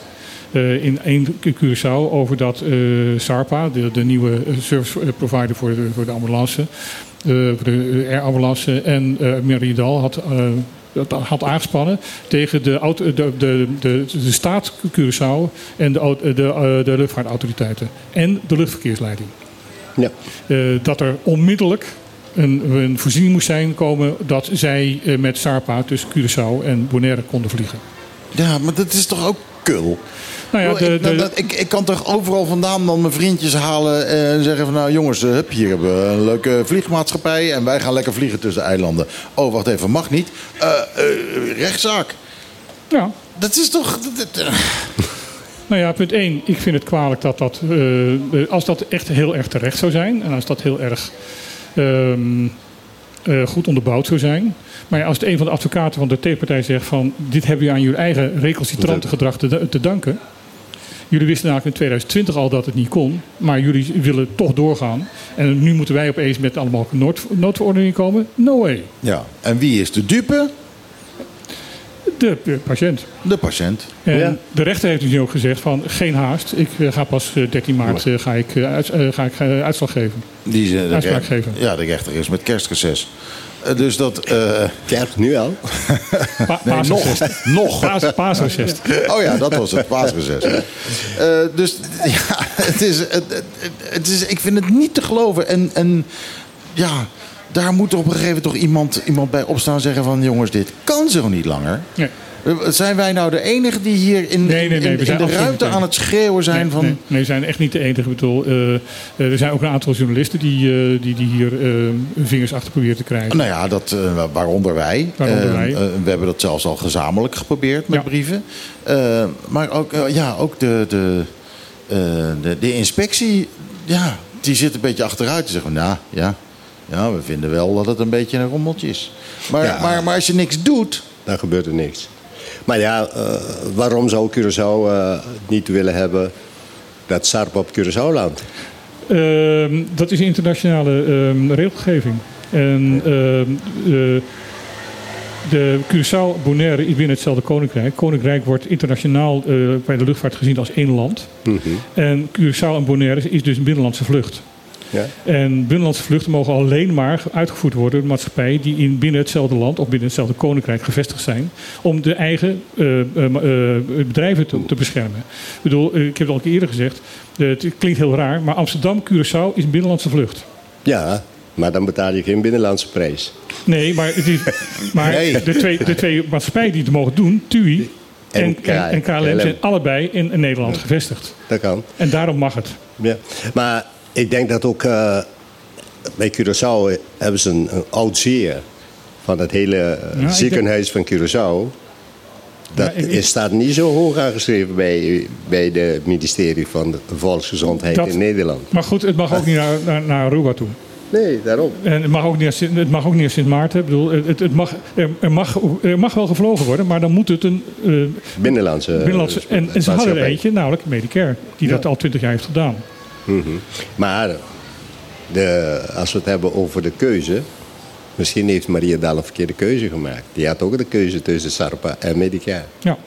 eh, in één Curaçao over dat eh, SARPA, de, de nieuwe service provider voor de, voor de ambulance, eh, voor de air ambulance en eh Meridal had, eh, dat had aangespannen tegen de, auto- de, de, de, de staat Curaçao en de, de, eh, de luchtvaartautoriteiten en de luchtverkeersleiding. Ja. Eh, dat er onmiddellijk een, een voorziening moest zijn komen dat zij eh, met SARPA tussen Curaçao en Bonaire konden vliegen. Ja, maar dat is toch ook kul? Nou ja, Ik- de, dat- ik, ik kan toch overal vandaan dan mijn vriendjes halen en zeggen van... nou jongens, eh, hup, hier hebben we een leuke vliegmaatschappij... en wij gaan lekker vliegen tussen eilanden. Oh, wacht even, mag niet. Eh, eh, rechtszaak. ja, Dat is toch... dat- dat- eh. nou ja, punt 1. Ik vind het kwalijk dat dat, eh, eh, als dat echt heel erg terecht zou zijn... en als dat heel erg ehm, eh, goed onderbouwd zou zijn... maar ja, als de een van de advocaten van de tegenpartij zegt van... dit hebben jullie aan jullie eigen recalcitrante gedrag te, te danken... Jullie wisten namelijk in 2020 al dat het niet kon, maar jullie willen toch doorgaan. En nu moeten wij opeens met allemaal nood, noodverordeningen komen? No way. Ja, en wie is de dupe? De eh, patiënt. De patiënt. En Ja. de rechter heeft dus nu ook gezegd van geen haast. Ik eh, ga pas eh, 13 maart eh, ga ik, uit- ga ik uitslag geven. Die, ze- de Uitspraak geven. Ja, de rechter is met kerstreces. Eh, dus dat... eh, Kerk nu al? Pa nee, nog. nog. Paas, paasreces. Oh ja, dat was het, paasreces. Eh, dus ja, het is, het, het, is, ik vind het niet te geloven. En, en ja, daar moet er op een gegeven moment toch iemand, iemand bij opstaan en zeggen van... jongens, dit kan zo niet langer. Nee. Eh, Zijn wij nou de enige die hier in, Nee, nee, nee, in- we in zijn de ruimte aan het schreeuwen zijn nee, van... Nee, nee, we zijn echt niet de enige. Ik bedoel, eh, eh, er zijn ook een aantal journalisten die, eh, die, die hier hun vingers achter proberen te krijgen. Nou ja, dat, eh, waaronder wij. Waaronder Eh, wij. eh, we hebben dat zelfs al gezamenlijk geprobeerd met Ja. brieven. Eh, maar ook, ja, ook de, de, eh, de, de inspectie, ja, die zit een beetje achteruit. Te zeggen, nou ja, ja, we vinden wel dat het een beetje een rommeltje is. Maar, Ja. maar, maar als je niks doet, Dan gebeurt er niks. Maar ja, eh, waarom zou Curaçao eh, niet willen hebben dat SARP op Curaçao landt? Ehm, dat is internationale ehm, regelgeving. En ehm, eh, de Curaçao, Bonaire is binnen hetzelfde koninkrijk. Koninkrijk wordt internationaal bij de luchtvaart gezien als één land. En Curaçao en Bonaire is dus een binnenlandse vlucht. Ja? En binnenlandse vluchten mogen alleen maar uitgevoerd worden door maatschappijen die in binnen hetzelfde land of binnen hetzelfde koninkrijk gevestigd zijn. Om de eigen eh, eh, eh, bedrijven te, te beschermen. Ik bedoel, ik heb het al eerder gezegd. het klinkt heel raar, maar Amsterdam-Curaçao is een binnenlandse vlucht. Ja, maar dan betaal je geen binnenlandse prijs. Nee, maar, het is, maar Nee. De, twee, de twee maatschappijen die het mogen doen, TUI en, En en, en KLM, zijn allebei in, in Nederland gevestigd. Dat kan. En daarom mag het. Ja. Maar ik denk dat ook eh, bij Curaçao hebben ze een, een oud zeer van het hele eh, ziekenhuis van Curaçao. Dat ik- staat niet zo hoog aangeschreven bij, bij het ministerie van Volksgezondheid Dat- in Nederland. Maar goed, het mag ook niet naar, naar, naar Aruba toe. Nee, daarom. En het mag ook niet naar, Sint- het mag ook niet naar Sint Maarten. Ik bedoel, het, het mag, er, er, mag, er mag wel gevlogen worden, maar dan moet het een eh, Binnenlandse. binnenlandse... En, en ze hadden er eentje, namelijk Medicare, die dat al twintig jaar heeft gedaan. Maar de, als we het hebben over de keuze. Misschien heeft Maria Daal een verkeerde keuze gemaakt. Die had ook de keuze tussen Sarpa en Medicare. Ja.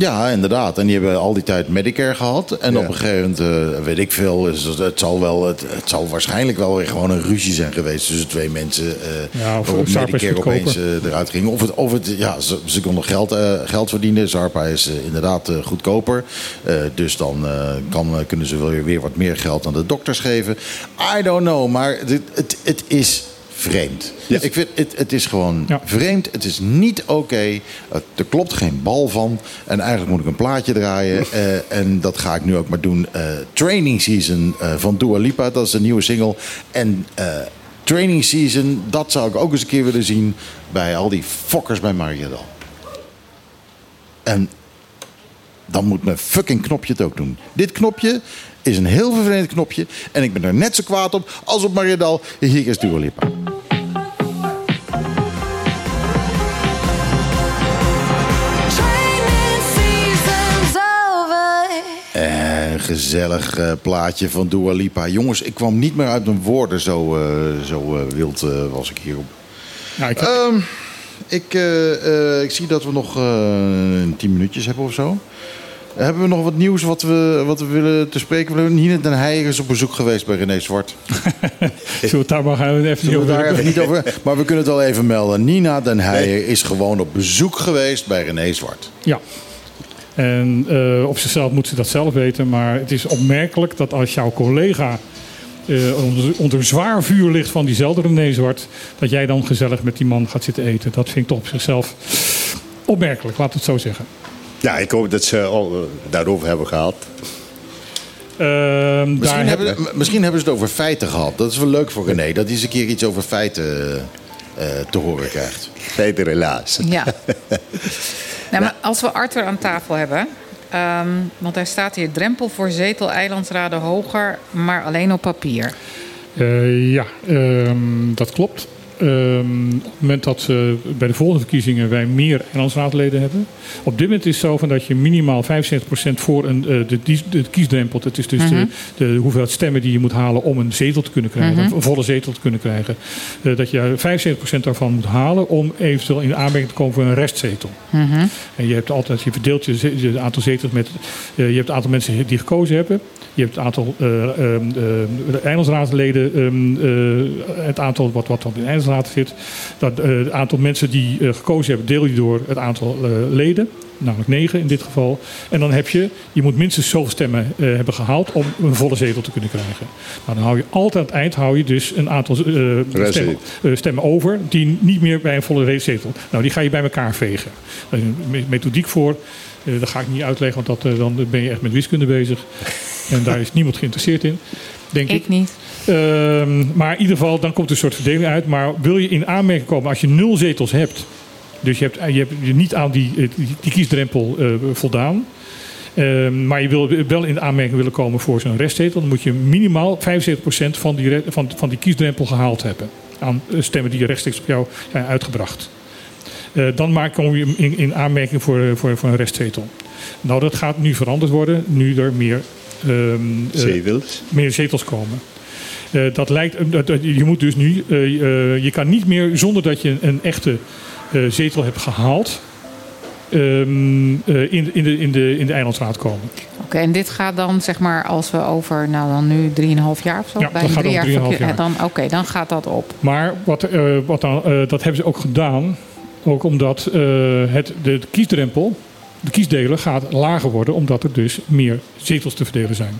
Ja, inderdaad. En die hebben al die tijd Medicare gehad. En Ja. op een gegeven moment, eh, weet ik veel, is het, het, zal wel, het, het zal waarschijnlijk wel weer gewoon een ruzie zijn geweest tussen twee mensen. eh Ja, of waarop Medicare opeens eh, eruit ging. Of het, of het ja, ze, ze konden geld, geld verdienen. Zarpa is inderdaad goedkoper. Dus dan kan, kunnen ze wel weer, weer wat meer geld aan de dokters geven. I don't know, maar het, het is vreemd. Ja. Ik vind het, het is gewoon Ja. vreemd. Het is niet oké. Het- Er klopt geen bal van. En eigenlijk moet ik een plaatje draaien. eh, en dat ga ik nu ook maar doen. Eh, Training Season eh, van Dua Lipa. Dat is een nieuwe single. En Training Season, dat zou ik ook eens een keer willen zien. Bij al die fokkers bij Mariadal. En dan moet mijn fucking knopje het ook doen. Dit knopje is een heel vervelend knopje. En ik ben er net zo kwaad op als op Mariadal. Hier is Dua Lipa. Een gezellig eh, plaatje van Dua Lipa. Jongens, ik kwam niet meer uit mijn woorden. Zo, eh, zo eh, wild eh, was ik hierop. Ja, ik, Ehm, ik, eh, eh, ik zie dat we nog eh, tien minuutjes hebben of zo. Hebben we nog wat nieuws wat we, wat we willen te spreken? willen? Nina Den Heijer is op bezoek geweest bij René Zwart. zullen we het daar maar gaan even Zullen we over daar even niet over... Maar we kunnen het wel even melden. Nina Den Heijer is gewoon op bezoek geweest bij René Zwart. Ja. En eh, op zichzelf moet ze dat zelf weten. Maar het is opmerkelijk dat als jouw collega eh, onder, onder zwaar vuur ligt van diezelfde René Zwart... dat jij dan gezellig met die man gaat zitten eten. Dat vind ik toch op zichzelf opmerkelijk, laat het zo zeggen. Ja, ik hoop dat ze al, eh, daarover hebben gehad. Ehm, daar Misschien hebben- misschien hebben ze het over feiten gehad. Dat is wel leuk voor René. Dat hij eens een keer iets over feiten eh, te horen krijgt. Feiten helaas. Ja. nou, maar als we Arthur aan tafel hebben. ehm, want hij staat hier drempel voor zetel-eilandsraden hoger, maar alleen op papier. Eh, ja, ehm, dat klopt. Ehm, op het moment dat eh, bij de volgende verkiezingen wij meer eilandsraadleden hebben. Op dit moment is het zo van dat je minimaal 75% voor een, eh, de, de kiesdrempel. Dat is dus de, de hoeveelheid stemmen die je moet halen om een zetel te kunnen krijgen. Een volle zetel te kunnen krijgen. Eh, dat je 75% daarvan moet halen om eventueel in aanmerking te komen voor een restzetel. En je hebt altijd, je verdeelt je, aantal zetels met. je hebt het aantal mensen die gekozen hebben. Je hebt het aantal eh, ehm, eh, ehm, eh, het aantal wat, wat op de eilandsraad zit. Dat, eh, het aantal mensen die eh, gekozen hebben, deel je door het aantal eh, leden. Namelijk negen in dit geval. En dan heb je, je moet minstens zoveel stemmen hebben gehaald om een volle zetel te kunnen krijgen. Nou, dan hou je altijd aan het eind hou je dus een aantal stemmen, stemmen over die niet meer bij een volle zetel. Nou, die ga je bij elkaar vegen. Daar is een me- methodiek voor. Dat ga ik niet uitleggen, want dat, dan ben je echt met wiskunde bezig. En daar is niemand geïnteresseerd in, denk ik. Ik niet. Ehm, maar in ieder geval, dan komt er een soort verdeling uit. Maar wil je in aanmerking komen als je nul zetels hebt. Dus je hebt, je hebt je niet aan die, eh, die, die kiesdrempel eh, voldaan. Ehm, maar je wil wel in aanmerking willen komen voor zo'n restzetel. Dan moet je minimaal 75% van die, van, van die kiesdrempel gehaald hebben. Aan eh, stemmen die rechtstreeks op jou zijn uitgebracht. Dan maak kom je in, in aanmerking voor, voor, voor een restzetel. Nou, dat gaat nu veranderd worden. Nu er meer, Zetels. meer zetels komen. Eh, dat lijkt, eh, je moet dus nu, eh, eh, je kan niet meer zonder dat je een, echte eh, zetel hebt gehaald, ehm, eh, in, in, de, in, de, in de eilandsraad komen. Oké, en dit gaat dan zeg maar als we over, nou dan nu 3,5 jaar of zo? Ja, bij dat een gaat drie over 3,5 verkeer- jaar. Dan, Oké, dan gaat dat op. Maar wat, eh, wat dan, eh, dat hebben ze ook gedaan, ook omdat eh, het, de, de kiesdrempel, de kiesdelen gaat lager worden, omdat er dus meer zetels te verdelen zijn.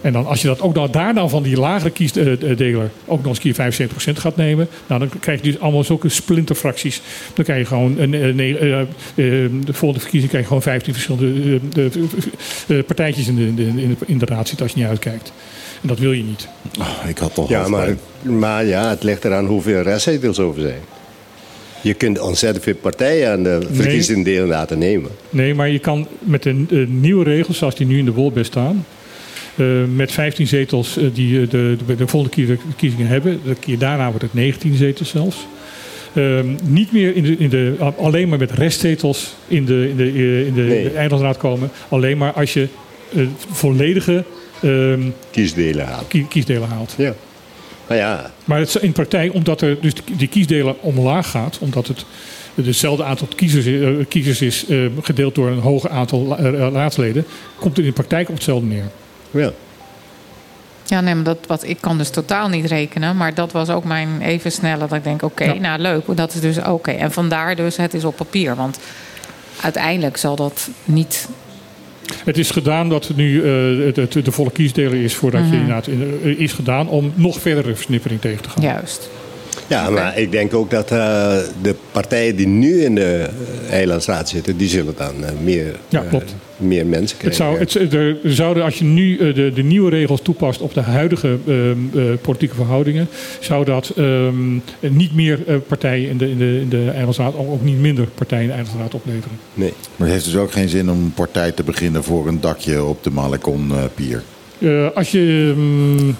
En dan, als je dat ook dan, daar dan van die lagere kiesdeler ook nog eens keer 75% gaat nemen, nou, dan krijg je dus allemaal zulke splinterfracties. Dan krijg je gewoon, een, eh, nee, eh, de volgende verkiezing krijg je gewoon 15 verschillende eh, de, eh, partijtjes in de, in, de, in, de, in de raad zitten als je niet uitkijkt. En dat wil je niet. Oh, ik had toch Ja, maar, maar ja, het ligt eraan hoeveel restzetels over zijn. Je kunt ontzettend veel partijen aan de verkiezingen deel laten nemen. Nee, maar je kan met de, de nieuwe regels zoals die nu in de Wolbest staan. eh, met 15 zetels eh, die eh, de, de, de volgende verkiezingen hebben. De keer daarna wordt het 19 zetels zelfs. Ehm, niet meer in de, in de, alleen maar met restzetels in de, in de, in de, Nee. eilandsraad komen. Alleen maar als je volledige ehm, Kiesdelen kie- kiesdelen haalt. Ja. Maar ja, Maar het is in praktijk, omdat er dus die kiesdelen omlaag gaat, omdat het hetzelfde aantal kiezers, eh, kiezers is eh, gedeeld door een hoger aantal eh, raadsleden, komt het in de praktijk op hetzelfde neer. ja. Ja, nee, maar dat, wat, ik kan dus totaal niet rekenen. Maar dat was ook mijn even snelle dat ik denk, oké, Ja. nou leuk. Dat is dus oké. En vandaar dus, het is op papier. Want uiteindelijk zal dat niet... Het is gedaan dat het nu eh, het, het- de volle kiesdeler is voordat je inderdaad in- eh, is gedaan om nog verdere versnippering tegen te gaan. Juist. ja maar ik denk ook dat eh, de partijen die nu in de eilandsraad zitten, die zullen dan meer, Ja, klopt. Meer mensen Het krijgen. zou, het, er zouden, als je nu eh, de, de nieuwe regels toepast op de huidige ehm, eh, politieke verhoudingen, zou dat ehm, niet meer eh, partijen in de, in de, in de Eilandsraad, ook ook niet minder partijen in de Eilandsraad opleveren. Nee. Maar het heeft dus ook geen zin om een partij te beginnen voor een dakje op de Malekon eh, pier. Eh, als je, ehm,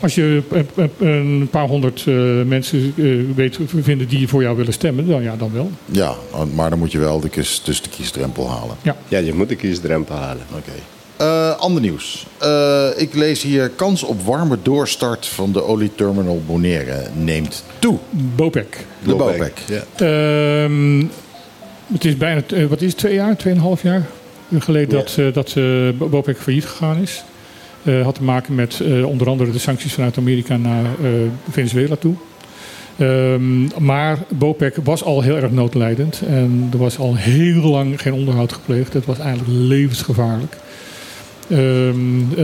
als je eh, eh, een paar honderd eh, mensen eh, weet vinden die voor jou willen stemmen, dan ja, dan wel. Ja, maar dan moet je wel de, kies, dus de kiesdrempel halen. Ja, je moet de kiesdrempel halen. Oké. Eh, ander nieuws. Eh, ik lees hier kans op warme doorstart van de olieterminal Bonaire neemt toe. Bopec. De Bopec, Bopec. Ja. Ehm, het is bijna, eh, wat is het, twee jaar, tweeënhalf jaar geleden Ja. dat, eh, dat eh, Bopec failliet gegaan is. Eh, had te maken met eh, onder andere de sancties vanuit Amerika naar eh, Venezuela toe. Ehm, maar Bopec was al heel erg noodlijdend en er was al heel lang geen onderhoud gepleegd. Het was eigenlijk levensgevaarlijk. Ehm, eh,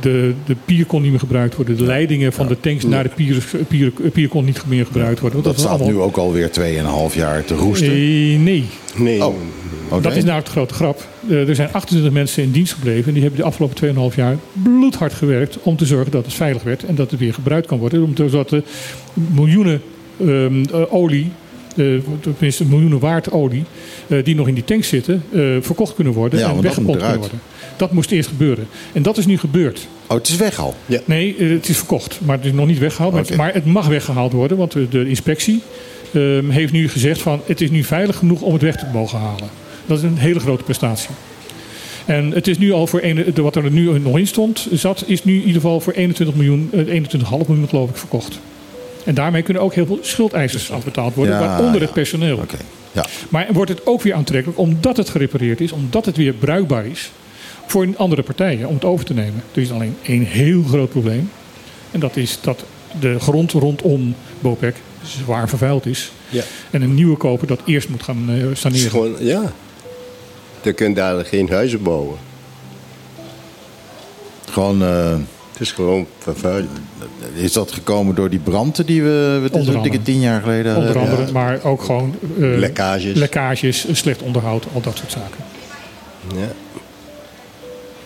de, de pier kon niet meer gebruikt worden. De leidingen van de tanks naar de pier, pier, pier kon niet meer gebruikt worden. want Dat was staat allemaal- nu ook alweer 2,5 jaar te roesten. Eh, nee, Nee. Oh, dat is nou de grote grap. Eh, er zijn 28 mensen in dienst gebleven. En die hebben de afgelopen 2,5 jaar bloedhard gewerkt om te zorgen dat het veilig werd. En dat het weer gebruikt kan worden. Om te- Zodat de miljoenen ehm, eh, olie, eh, tenminste miljoenen waard olie, eh, die nog in die tanks zitten, eh, verkocht kunnen worden. Ja, en weggepompt kunnen worden. Dat moest eerst gebeuren. En dat is nu gebeurd. Oh, het is weg al. Nee, eh, het is verkocht, maar het is nog niet weggehaald. Maar het- Oké. Maar het mag weggehaald worden, want de, de inspectie ehm, heeft nu gezegd van het is nu veilig genoeg om het weg te mogen halen. Dat is een hele grote prestatie. En het is nu al voor, een, de- wat er nu nog in stond, zat, is nu in ieder geval voor 21 miljoen, eh, 21,5 miljoen geloof ik verkocht. En daarmee kunnen ook heel veel schuldeisers afbetaald worden, Ja, waaronder ja. het personeel. Oké. Ja. Maar wordt het ook weer aantrekkelijk omdat het gerepareerd is, omdat het weer bruikbaar is voor andere partijen om het over te nemen. Er is alleen één heel groot probleem. En dat is dat de grond rondom Bopek zwaar vervuild is. Ja. En een nieuwe koper dat eerst moet gaan eh, saneren. gewoon, ja. Je kunt daar geen huizen bouwen. Gewoon, eh, Het is gewoon is dat gekomen door die branden die we, dikke andere. tien jaar geleden Onder andere, maar ook gewoon eh, Lekkages. lekkages, slecht onderhoud, al dat soort zaken. Ja.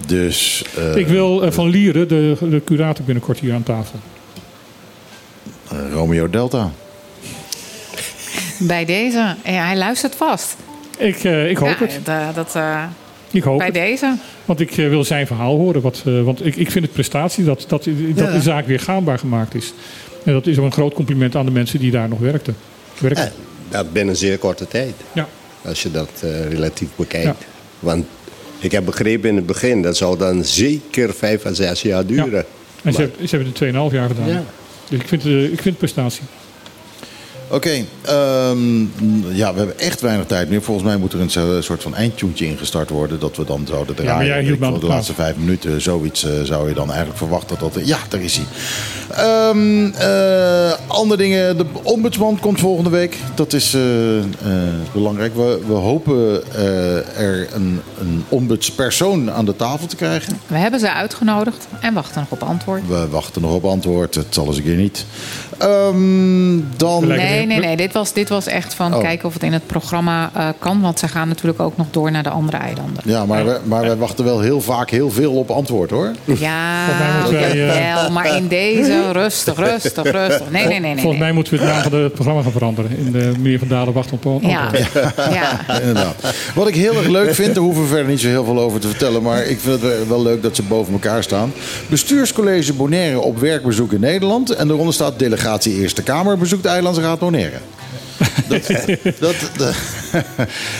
Dus eh, Ik wil eh, van Lieren, de, de curator, binnenkort hier aan tafel. eh, Romeo Delta. Bij deze. Ja, hij luistert vast. Ik, eh, ik hoop ja, het. Dat, dat, eh, Ik hoop bij het. deze. Want ik eh, wil zijn verhaal horen. Wat, eh, want ik, ik vind het prestatie dat, dat, dat de zaak weer gaanbaar gemaakt is. En dat is ook een groot compliment aan de mensen die daar nog werkten. werken. Ja, dat binnen zeer korte tijd. Ja. Als je dat eh, relatief bekijkt. Ja. Want ik heb begrepen in het begin, dat zou dan zeker vijf à zes jaar duren. En ze, Maar- hebben- ze hebben het 2,5 jaar gedaan. Ja. Dus ik vind, eh, ik vind het prestatie. Oké, ehm, ja, we hebben echt weinig tijd meer. Volgens mij moet er een zo- soort van eindtuntje ingestart worden. Dat we dan zouden draaien. maar jij hield me de de laatste vijf minuten, zoiets eh, zou je dan eigenlijk verwachten. Dat, ja, daar is hij. Ehm, eh, andere dingen. De ombudsman komt volgende week. Dat is eh, eh, belangrijk. We, we hopen eh, er een, een ombudspersoon aan de tafel te krijgen. We hebben ze uitgenodigd en wachten nog op antwoord. We wachten nog op antwoord. Het zal eens een keer niet. Ehm, dan... Nee, nee, nee. Dit was, dit was echt van Oh. kijken of het in het programma eh, kan. Want ze gaan natuurlijk ook nog door naar de andere eilanden. Ja, maar, we, maar wij wachten wel heel vaak heel veel op antwoord hoor. Ja, wij, eh, wel, maar in deze rustig, rustig, rustig. Nee, nee, nee. nee, Volgens mij moeten we het naam van de- het programma gaan veranderen. In de meneer Van Dalen wacht op antwoord. Ja, ja. Inderdaad. Wat ik heel erg leuk vind, daar hoeven we verder niet zo heel veel over te vertellen. Maar ik vind het wel leuk dat ze boven elkaar staan. Bestuurscollege Bonaire op werkbezoek in Nederland. En daaronder staat delegatie Eerste Kamer bezoekt Eilandsraad Bonaire. Dat, dat, dat-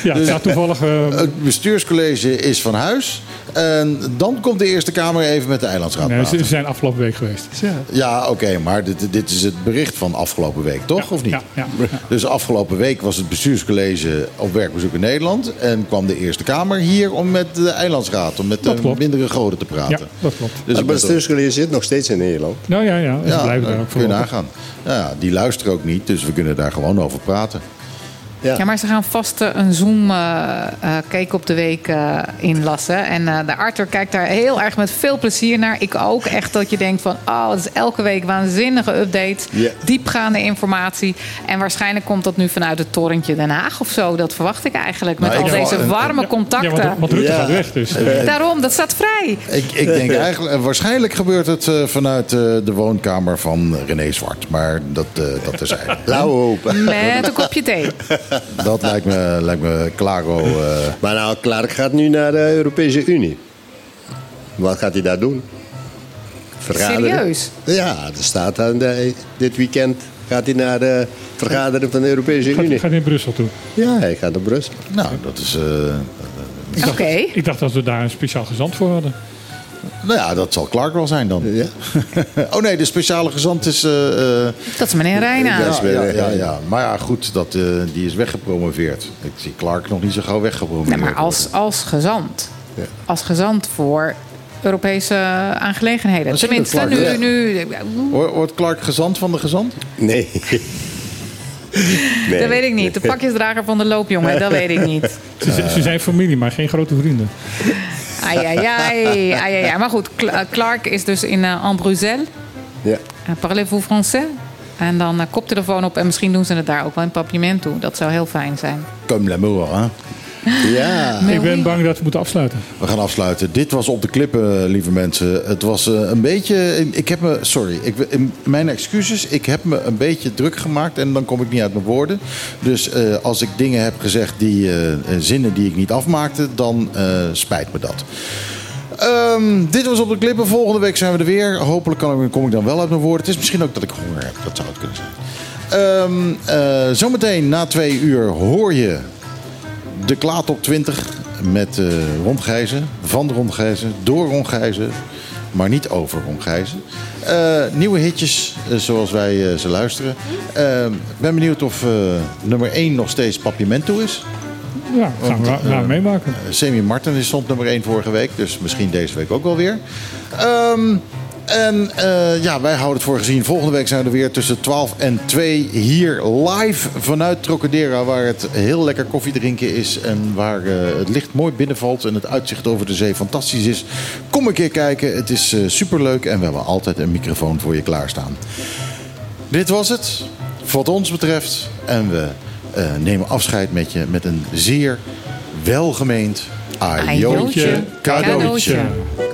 Ja, Dus- ja, toevallig. eh, het bestuurscollege is van huis. En dan komt de Eerste Kamer even met de Eilandsraad nee, ze praten. ze zijn afgelopen week geweest. Ja, oké, maar dit, dit is het bericht van afgelopen week, toch? of niet? Ja, ja, ja. Dus afgelopen week was het bestuurscollege op werkbezoek in Nederland. En kwam de Eerste Kamer hier om met de Eilandsraad, om met Dat de klopt. mindere goden te praten. Ja, dat klopt. Dus het bestuurscollege zit nog steeds in Nederland. Nou ja, ja. ze ja, blijven daar dat ook kun je nagaan. Ja, die luisteren ook niet, dus we kunnen daar gewoon over praten. Ja. Ja, maar ze gaan vast eh, een Zoom eh eh, op de week eh, inlassen. En eh, de Arthur kijkt daar heel erg met veel plezier naar. Ik ook. Echt dat je denkt van, oh, het is elke week waanzinnige updates. Ja. Diepgaande informatie. En waarschijnlijk komt dat nu vanuit het torentje Den Haag of zo. Dat verwacht ik eigenlijk. Met Nou, al deze ja, warme Ja, contacten. want, want Rutte Ja. gaat weg, dus. Daarom, dat staat vrij. Ik, ik denk eigenlijk, waarschijnlijk gebeurt het eh, vanuit eh, de woonkamer van René Zwart. Maar dat, eh dat terzijde. Laten we hopen. Met een kopje thee. Dat lijkt me, lijkt me claro. eh, Maar nou, Clark gaat nu naar de Europese Unie. Wat gaat hij daar doen? Vergaderen? Serieus? Ja, er staat aan de, dit weekend gaat hij naar de vergadering van de Europese gaat, Unie. gaat in Brussel toe. Ja, hij gaat naar Brussel. nou, dat is... eh, Oké. Ik dacht dat we daar een speciaal gezant voor hadden. Nou ja, dat zal Clark wel zijn dan. Ja. oh nee, de speciale gezant is... eh, eh, Dat is meneer Reina. Ja. ja, ja, ja. ja. Maar ja, goed, dat, eh, die is weggepromoveerd. Ik zie Clark nog niet zo gauw weggepromoveerd. Nee, maar als, als gezant. Ja. Als gezand voor Europese aangelegenheden. Tenminste, Clark, nu, ja. nu, Wordt wordt Clark gezant van de gezant? Nee. nee. dat weet ik niet. De pakjesdrager van de loopjongen, dat weet ik niet. Ze zijn familie, maar geen grote vrienden. Ai, ai, ai, ai, ai, ai. Maar goed, eh, Clark is dus in, uh. Ja. Uh, Parlez-vous français? En dan uh, koptelefoon op en misschien doen ze het daar ook wel in papiament toe. Dat zou heel fijn zijn. Comme l'amour, hè? Ja. Ik ben bang dat we moeten afsluiten. We gaan afsluiten. Dit was op de klippen, lieve mensen. Het was eh, een beetje. Ik heb me. Sorry, ik, mijn excuses. Ik heb me een beetje druk gemaakt en dan kom ik niet uit mijn woorden. Dus eh, als ik dingen heb gezegd die. eh, eh, zinnen die ik niet afmaakte, dan eh, spijt me dat. Ehm, dit was op de klippen. Volgende week zijn we er weer. Hopelijk kan ik, kom ik dan wel uit mijn woorden. Het is misschien ook dat ik honger heb. Dat zou het kunnen zijn. Ehm, eh, zometeen na twee uur hoor je de Klaat op 20 met Rondgijzen, van Rondgijzen, door Rondgijzen, maar niet over Rondgijzen. Eh, nieuwe hitjes eh, zoals wij ze luisteren. Ik ben benieuwd of nummer 1 nog steeds Papiamento is. Ja, gaan we Want, gaan we eh, meemaken. Semi Martin is stond nummer 1 vorige week, dus misschien deze week ook wel weer. Ehm, En eh, ja, wij houden het voor gezien. Volgende week zijn we er weer tussen 12 en 2 hier live vanuit Trocadera. Waar het heel lekker koffie drinken is. En waar eh, het licht mooi binnenvalt. En het uitzicht over de zee fantastisch is. Kom een keer kijken. Het is super superleuk. En we hebben altijd een microfoon voor je klaarstaan. Dit was het. Wat ons betreft. En we nemen afscheid met je met een zeer welgemeend ajootje cadeautje. Iedere